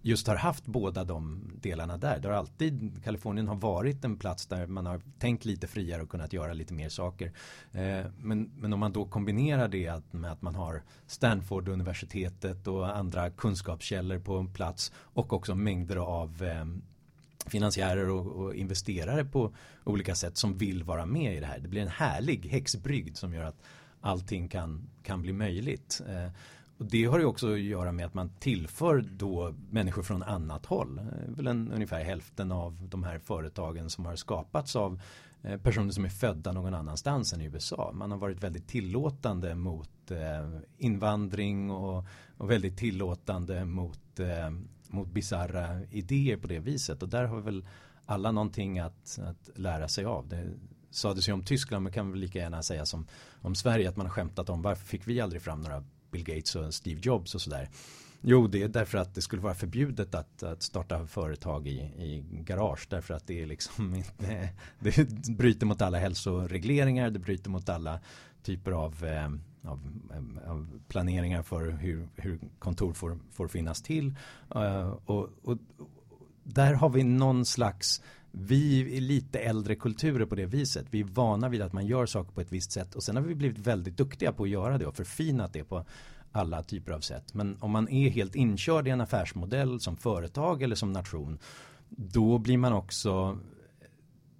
just har haft båda de delarna där. Det har alltid, Kalifornien har varit en plats där man har tänkt lite friare och kunnat göra lite mer saker. Eh, men, men om man då kombinerar det med att man har Stanford-universitetet och andra kunskapskällor på en plats och också mängder av eh, finansiärer och, och, investerare på olika sätt som vill vara med i det här. Det blir en härlig häxbrygd som gör att allting kan, kan bli möjligt. Eh, och det har ju också att göra med att man tillför då människor från annat håll. Eh, väl en, ungefär hälften av de här företagen som har skapats av eh, personer som är födda någon annanstans än i USA. Man har varit väldigt tillåtande mot eh, invandring och, och väldigt tillåtande mot eh, mot bizarra idéer på det viset. Och där har vi väl alla någonting att, att lära sig av. Det sades ju om Tyskland men kan vi lika gärna säga som om Sverige att man har skämtat om varför fick vi aldrig fram några Bill Gates och Steve Jobs och sådär. Jo, det är därför att det skulle vara förbjudet att, att starta företag i, i garage. Därför att det är liksom inte, det bryter mot alla hälsoregleringar, det bryter mot alla typer av eh, av, av, planeringar för hur, hur kontor får, får finnas till. Uh, och, och, där har vi någon slags vi är lite äldre kulturer på det viset. Vi är vana vid att man gör saker på ett visst sätt och sen har vi blivit väldigt duktiga på att göra det och förfinat det på alla typer av sätt. Men om man är helt inkörd i en affärsmodell som företag eller som nation då blir man också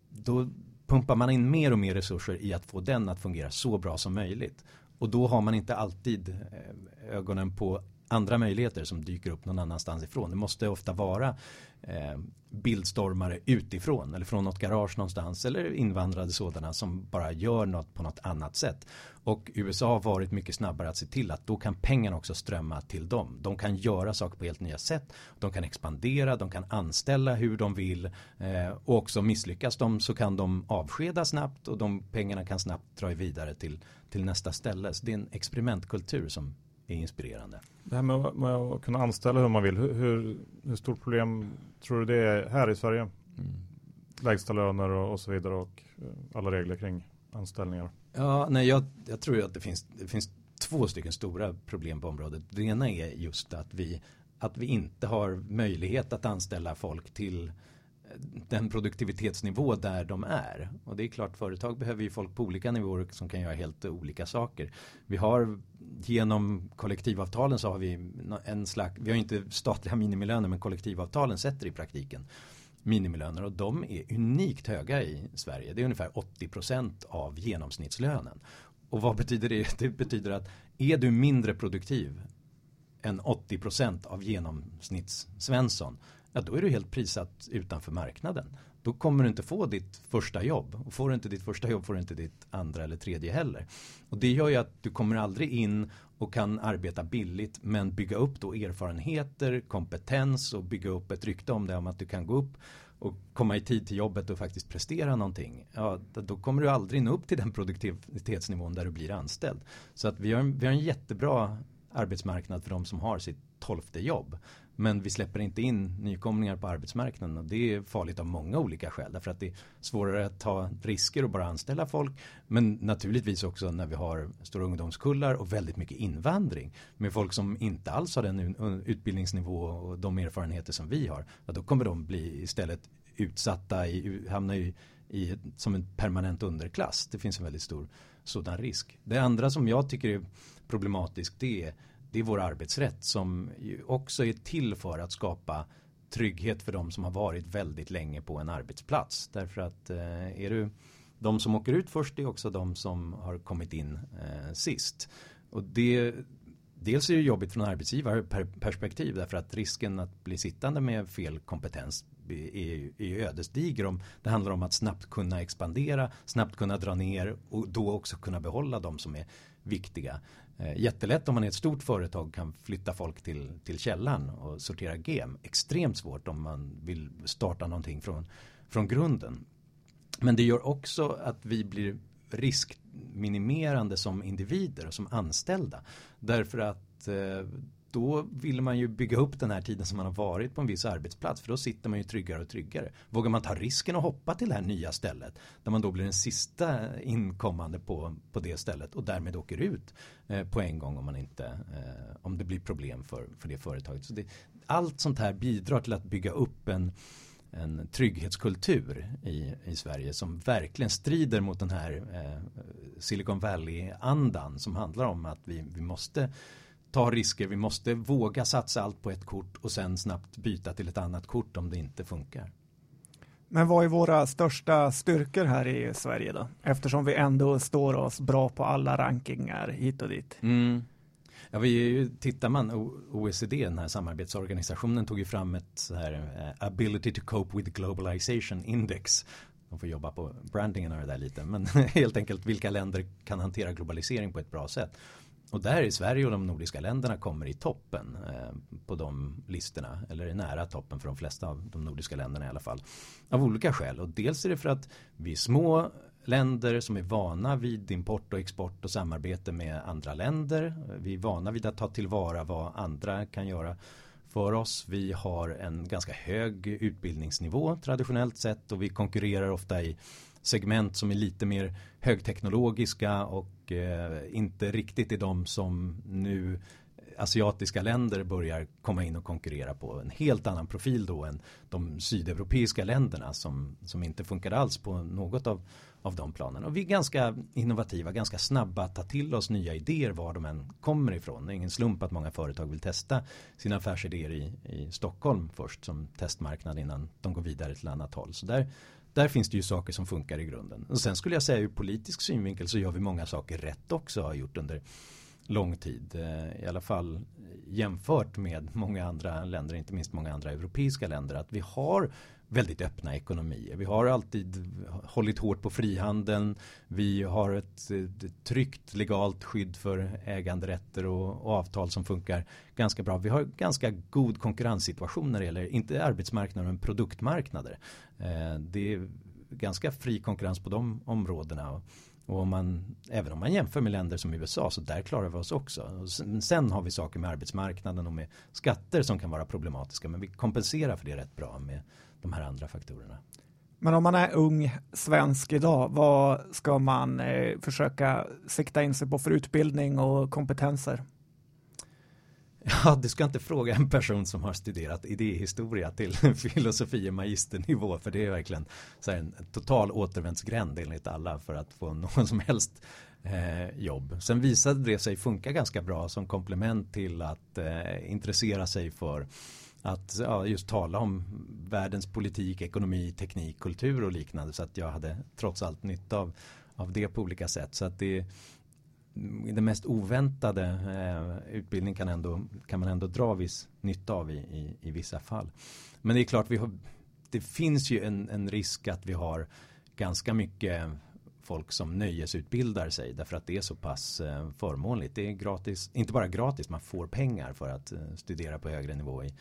då pumpar man in mer och mer resurser i att få den att fungera så bra som möjligt. Och då har man inte alltid eh, ögonen på andra möjligheter som dyker upp någon annanstans ifrån. Det måste ofta vara Eh, bildstormare utifrån eller från något garage någonstans eller invandrade sådana som bara gör något på något annat sätt. Och USA har varit mycket snabbare att se till att då kan pengarna också strömma till dem. De kan göra saker på helt nya sätt. De kan expandera, de kan anställa hur de vill eh, och också misslyckas de så kan de avskeda snabbt och de pengarna kan snabbt dra vidare till, till nästa ställe. Så det är en experimentkultur som är inspirerande. Det här med, med att kunna anställa hur man vill, hur, hur, hur stort problem tror du det är här i Sverige? Mm. Lägsta löner och, och, så vidare och eh, alla regler kring anställningar. Ja, nej, jag, jag tror att det finns, det finns två stycken stora problem på området. Det ena är just att vi, att vi inte har möjlighet att anställa folk till den produktivitetsnivå där de är. Och det är klart företag behöver ju folk på olika nivåer som kan göra helt olika saker. Vi har genom kollektivavtalen så har vi en slags, vi har inte statliga minimilöner men kollektivavtalen sätter i praktiken minimilöner och de är unikt höga i Sverige. Det är ungefär 80% av genomsnittslönen. Och vad betyder det? Det betyder att är du mindre produktiv än 80% av genomsnittssvensson ja då är du helt prissatt utanför marknaden. Då kommer du inte få ditt första jobb. Och får du inte ditt första jobb får du inte ditt andra eller tredje heller. Och det gör ju att du kommer aldrig in och kan arbeta billigt men bygga upp då erfarenheter, kompetens och bygga upp ett rykte om det om att du kan gå upp och komma i tid till jobbet och faktiskt prestera någonting. Ja, då kommer du aldrig nå upp till den produktivitetsnivån där du blir anställd. Så att vi har, vi har en jättebra arbetsmarknad för de som har sitt tolfte jobb. Men vi släpper inte in nykomlingar på arbetsmarknaden och det är farligt av många olika skäl. Därför att det är svårare att ta risker och bara anställa folk. Men naturligtvis också när vi har stora ungdomskullar och väldigt mycket invandring. Med folk som inte alls har den utbildningsnivå och de erfarenheter som vi har. Ja, då kommer de bli istället utsatta, i, hamna i, i, som en permanent underklass. Det finns en väldigt stor sådan risk. Det andra som jag tycker är problematiskt det är det är vår arbetsrätt som också är till för att skapa trygghet för de som har varit väldigt länge på en arbetsplats. Därför att eh, är du de som åker ut först är också de som har kommit in eh, sist. Och det, dels är det jobbigt från arbetsgivarperspektiv därför att risken att bli sittande med fel kompetens är, är ödesdiger om det handlar om att snabbt kunna expandera, snabbt kunna dra ner och då också kunna behålla de som är viktiga. Eh, jättelätt om man är ett stort företag kan flytta folk till, till källan och sortera gem. Extremt svårt om man vill starta någonting från, från grunden. Men det gör också att vi blir riskminimerande som individer och som anställda. Därför att eh, då vill man ju bygga upp den här tiden som man har varit på en viss arbetsplats för då sitter man ju tryggare och tryggare. Vågar man ta risken att hoppa till det här nya stället där man då blir den sista inkommande på, på det stället och därmed åker ut eh, på en gång om man inte eh, om det blir problem för, för det företaget. Så det, allt sånt här bidrar till att bygga upp en en trygghetskultur i, i Sverige som verkligen strider mot den här eh, Silicon Valley-andan som handlar om att vi, vi måste ta risker. Vi måste våga satsa allt på ett kort och sen snabbt byta till ett annat kort om det inte funkar. Men vad är våra största styrkor här i Sverige då? Eftersom vi ändå står oss bra på alla rankingar hit och dit. Mm. Ja, vi, tittar man, OECD, den här samarbetsorganisationen, tog ju fram ett så här, uh, Ability to Cope with Globalization Index. De får jobba på brandingen av det där lite, men helt enkelt vilka länder kan hantera globalisering på ett bra sätt. Och där är Sverige och de nordiska länderna kommer i toppen eh, på de listorna. Eller är nära toppen för de flesta av de nordiska länderna i alla fall. Av olika skäl. Och dels är det för att vi är små länder som är vana vid import och export och samarbete med andra länder. Vi är vana vid att ta tillvara vad andra kan göra för oss. Vi har en ganska hög utbildningsnivå traditionellt sett och vi konkurrerar ofta i segment som är lite mer högteknologiska och eh, inte riktigt är de som nu asiatiska länder börjar komma in och konkurrera på en helt annan profil då än de sydeuropeiska länderna som, som inte funkade alls på något av, av de planen. Och vi är ganska innovativa, ganska snabba att ta till oss nya idéer var de än kommer ifrån. Det är ingen slump att många företag vill testa sina affärsidéer i, i Stockholm först som testmarknad innan de går vidare till annat håll. Så där där finns det ju saker som funkar i grunden. Och sen skulle jag säga ur politisk synvinkel så gör vi många saker rätt också har gjort under lång tid. Eh, I alla fall jämfört med många andra länder, inte minst många andra europeiska länder. Att vi har väldigt öppna ekonomier. Vi har alltid hållit hårt på frihandeln. Vi har ett, ett tryggt legalt skydd för äganderätter och, och, avtal som funkar ganska bra. Vi har ganska god konkurrenssituation när det gäller, inte arbetsmarknader men produktmarknader. Eh, det är ganska fri konkurrens på de områdena. Och, och om man, även om man jämför med länder som USA så där klarar vi oss också. Sen, sen har vi saker med arbetsmarknaden och med skatter som kan vara problematiska men vi kompenserar för det rätt bra med de här andra faktorerna. Men om man är ung svensk idag, vad ska man eh, försöka sikta in sig på för utbildning och kompetenser? Ja, du ska inte fråga en person som har studerat idéhistoria till filosofie magisternivå för det är verkligen så en total återvändsgränd enligt alla för att få någon som helst eh, jobb. Sen visade det sig funka ganska bra som komplement till att eh, intressera sig för att ja, just tala om världens politik, ekonomi, teknik, kultur och liknande. Så att jag hade trots allt nytta av, av det på olika sätt. Så att det den mest oväntade eh, utbildning kan, ändå, kan man ändå dra viss nytta av i, i, i vissa fall. Men det är klart, vi har, det finns ju en, en risk att vi har ganska mycket folk som nöjesutbildar sig därför att det är så pass eh, förmånligt. Det är gratis, inte bara gratis, man får pengar för att eh, studera på högre nivå i,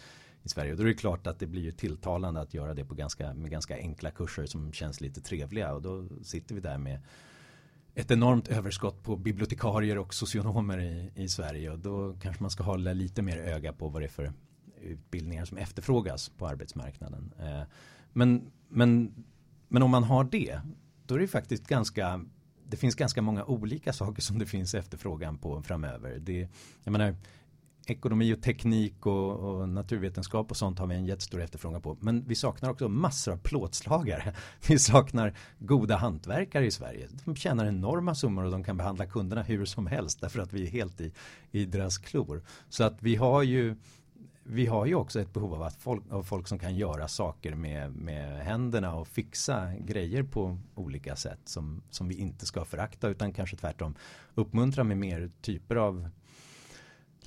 i Sverige. Och då är det klart att det blir ju tilltalande att göra det på ganska, med ganska enkla kurser som känns lite trevliga och då sitter vi där med ett enormt överskott på bibliotekarier och socionomer i, i Sverige och då kanske man ska hålla lite mer öga på vad det är för utbildningar som efterfrågas på arbetsmarknaden. Eh, men, men, men om man har det, då är det faktiskt ganska det finns ganska många olika saker som det finns efterfrågan på framöver. Det, jag menar, ekonomi och teknik och, och, naturvetenskap och sånt har vi en jättestor efterfrågan på. Men vi saknar också massor av plåtslagare. Vi saknar goda hantverkare i Sverige. De tjänar enorma summor och de kan behandla kunderna hur som helst därför att vi är helt i, i deras klor. Så att vi har ju vi har ju också ett behov av, att folk, av folk som kan göra saker med, med händerna och fixa grejer på olika sätt som, som vi inte ska förakta utan kanske tvärtom uppmuntra med mer typer av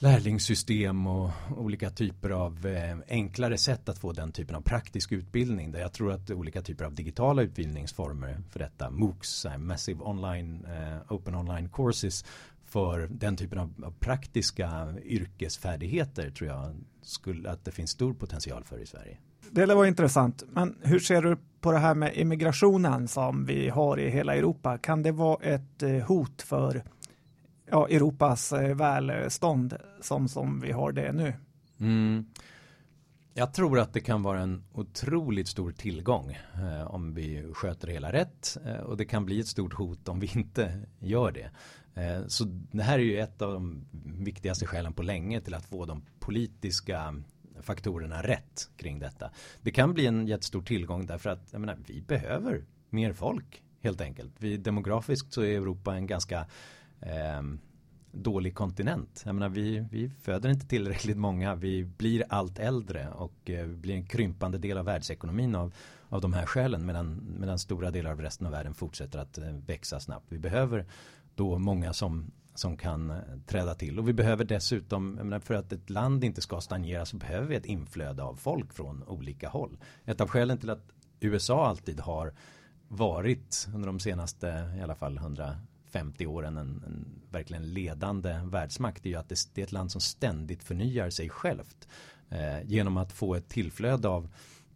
lärlingssystem och olika typer av eh, enklare sätt att få den typen av praktisk utbildning. Där jag tror att olika typer av digitala utbildningsformer för detta, MOOCs, Massive Online, eh, Open Online Courses för den typen av, praktiska yrkesfärdigheter tror jag skulle, att det finns stor potential för i Sverige. Det var intressant. Men hur ser du på det här med immigrationen som vi har i hela Europa? Kan det vara ett eh, hot för ja, Europas eh, välstånd som, som vi har det nu? Mm. Jag tror att det kan vara en otroligt stor tillgång eh, om vi sköter det hela rätt eh, och det kan bli ett stort hot om vi inte gör det. Eh, så det här är ju ett av de viktigaste skälen på länge till att få de politiska faktorerna rätt kring detta. Det kan bli en jättestor tillgång därför att jag menar, vi behöver mer folk helt enkelt. Vi, demografiskt så är Europa en ganska eh, dålig kontinent. Jag menar, vi, vi föder inte tillräckligt många, vi blir allt äldre och eh, blir en krympande del av världsekonomin av, av de här skälen medan, medan stora delar av resten av världen fortsätter att eh, växa snabbt. Vi behöver då många som, som kan eh, träda till. Och vi behöver dessutom, menar, för att ett land inte ska stagnera så behöver vi ett inflöde av folk från olika håll. Ett av skälen till att USA alltid har varit under de senaste i alla fall 50 åren en, en verkligen ledande världsmakt är ju att det, det, är ett land som ständigt förnyar sig självt eh, genom att få ett tillflöde av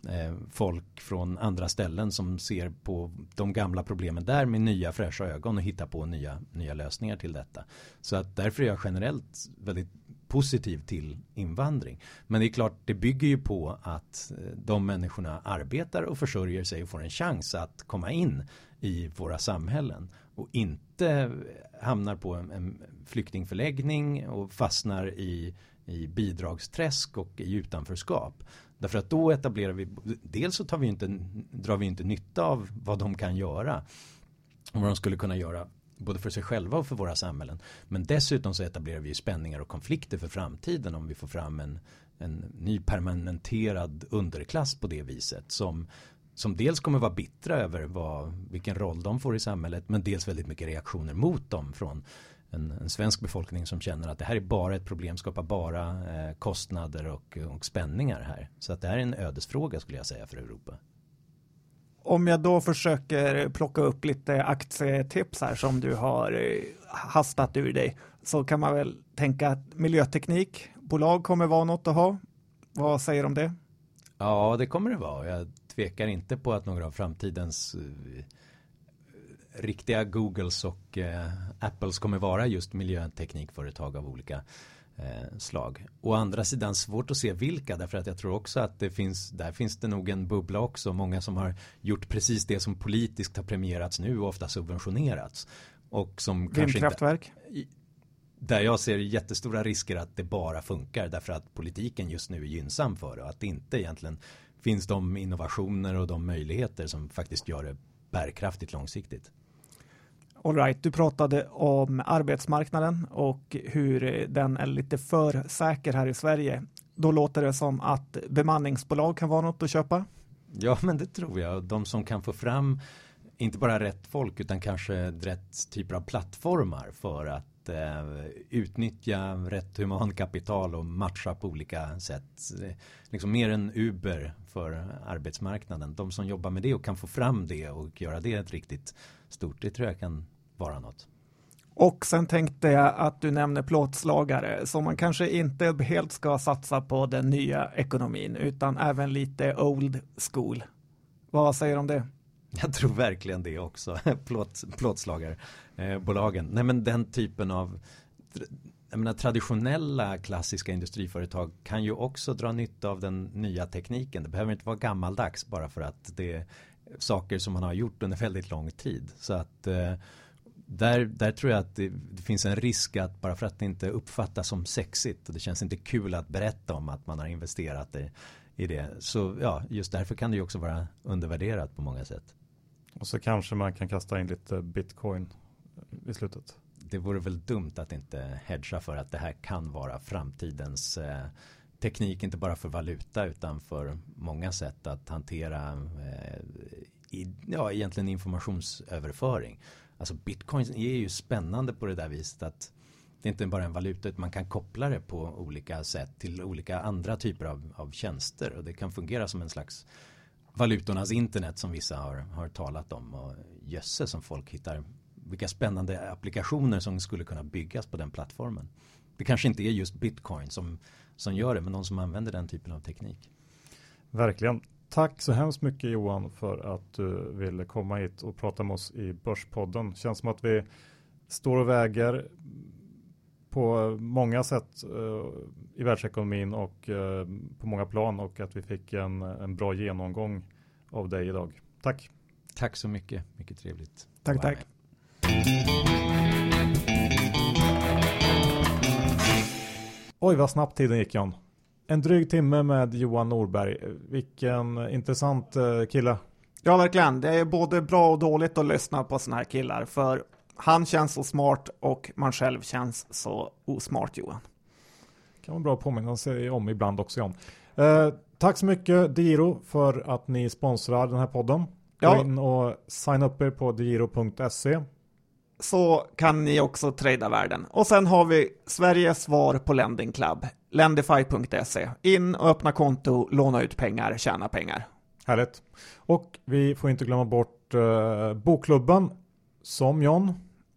Eh, folk från andra ställen som ser på de gamla problemen där med nya fräscha ögon och hittar på nya, nya lösningar till detta. Så att därför är jag generellt väldigt positiv till invandring. Men det är klart, det bygger ju på att eh, de människorna arbetar och försörjer sig och får en chans att komma in i våra samhällen och inte hamnar på en, en flyktingförläggning och fastnar i, i bidragsträsk och i utanförskap. Därför att då etablerar vi, dels så tar vi inte, drar vi inte nytta av vad de kan göra. Och vad de skulle kunna göra både för sig själva och för våra samhällen. Men dessutom så etablerar vi spänningar och konflikter för framtiden om vi får fram en, en ny permanenterad underklass på det viset som, som dels kommer vara bittra över vad, vilken roll de får i samhället men dels väldigt mycket reaktioner mot dem från en, en, svensk befolkning som känner att det här är bara ett problem, skapar bara eh, kostnader och, och spänningar här. Så att det här är en ödesfråga skulle jag säga för Europa. Om jag då försöker plocka upp lite aktietips här som du har eh, hastat ur dig så kan man väl tänka att miljöteknikbolag kommer vara något att ha. Vad säger du om det? Ja, det kommer det vara. Jag tvekar inte på att några av framtidens eh, riktiga Googles och eh, Apples kommer vara just miljöteknikföretag av olika eh, slag. Å andra sidan svårt att se vilka därför att jag tror också att det finns där finns det nog en bubbla också. Många som har gjort precis det som politiskt har premierats nu och ofta subventionerats. Och som Vindkraftverk? Inte, där jag ser jättestora risker att det bara funkar därför att politiken just nu är gynnsam för det och att det inte egentligen finns de innovationer och de möjligheter som faktiskt gör det bärkraftigt långsiktigt. All right, du pratade om arbetsmarknaden och hur den är lite för säker här i Sverige. Då låter det som att bemanningsbolag kan vara något att köpa. Ja, men det tror jag. De som kan få fram inte bara rätt folk utan kanske rätt typer av plattformar för att eh, utnyttja rätt humankapital och matcha på olika sätt. Liksom mer än Uber för arbetsmarknaden. De som jobbar med det och kan få fram det och göra det ett riktigt stort, det tror jag kan vara något. Och sen tänkte jag att du nämner plåtslagare, så man kanske inte helt ska satsa på den nya ekonomin, utan även lite old school. Vad säger du om det? Jag tror verkligen det också, Plåt, plåtslagarbolagen. Nej men den typen av jag menar, traditionella klassiska industriföretag kan ju också dra nytta av den nya tekniken. Det behöver inte vara gammaldags bara för att det är saker som man har gjort under väldigt lång tid. Så att eh, där, där tror jag att det, det, finns en risk att bara för att det inte uppfattas som sexigt och det känns inte kul att berätta om att man har investerat i, i det. Så ja, just därför kan det ju också vara undervärderat på många sätt. Och så kanske man kan kasta in lite bitcoin i slutet. Det vore väl dumt att inte hedga för att det här kan vara framtidens eh, teknik, inte bara för valuta utan för många sätt att hantera eh, i, ja, egentligen informationsöverföring. Alltså bitcoin är ju spännande på det där viset att det är inte bara en valuta utan man kan koppla det på olika sätt till olika andra typer av, av tjänster och det kan fungera som en slags valutornas internet som vissa har, har talat om och jösse som folk hittar vilka spännande applikationer som skulle kunna byggas på den plattformen. Det kanske inte är just bitcoin som, som gör det men de som använder den typen av teknik. Verkligen. Tack så hemskt mycket Johan för att du ville komma hit och prata med oss i Börspodden. Känns som att vi står och väger på många sätt uh, i världsekonomin och uh, på många plan och att vi fick en, en bra genomgång av dig idag. Tack. Tack så mycket. Mycket trevligt. Tack, tack. Oj, vad snabbt tiden gick Jan. En dryg timme med Johan Norberg. Vilken intressant eh, kille. Ja, verkligen. Det är både bra och dåligt att lyssna på sådana här killar. För han känns så smart och man själv känns så osmart, Johan. Kan vara bra att påminna sig om ibland också, Jan. Eh, tack så mycket, Diro, för att ni sponsrar den här podden. Ja. Gå in och signa upp er på degiro.se så kan ni också trada världen. Och sen har vi Sveriges svar på Lending Club, lendify.se. In och öppna konto, låna ut pengar, tjäna pengar. Härligt. Och vi får inte glömma bort uh, bokklubben som John.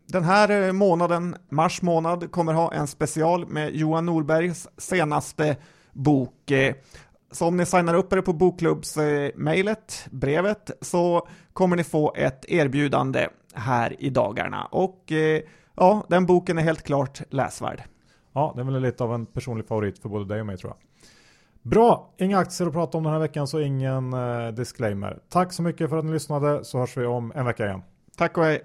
Den här eh, månaden, mars månad, kommer ha en special med Johan Norbergs senaste bok. Eh, så om ni signar upp er på bokklubbsmejlet, brevet, så kommer ni få ett erbjudande här i dagarna. Och eh, ja, den boken är helt klart läsvärd. Ja, det är väl lite av en personlig favorit för både dig och mig tror jag. Bra, inga aktier att prata om den här veckan så ingen eh, disclaimer. Tack så mycket för att ni lyssnade så hörs vi om en vecka igen. Tack och hej.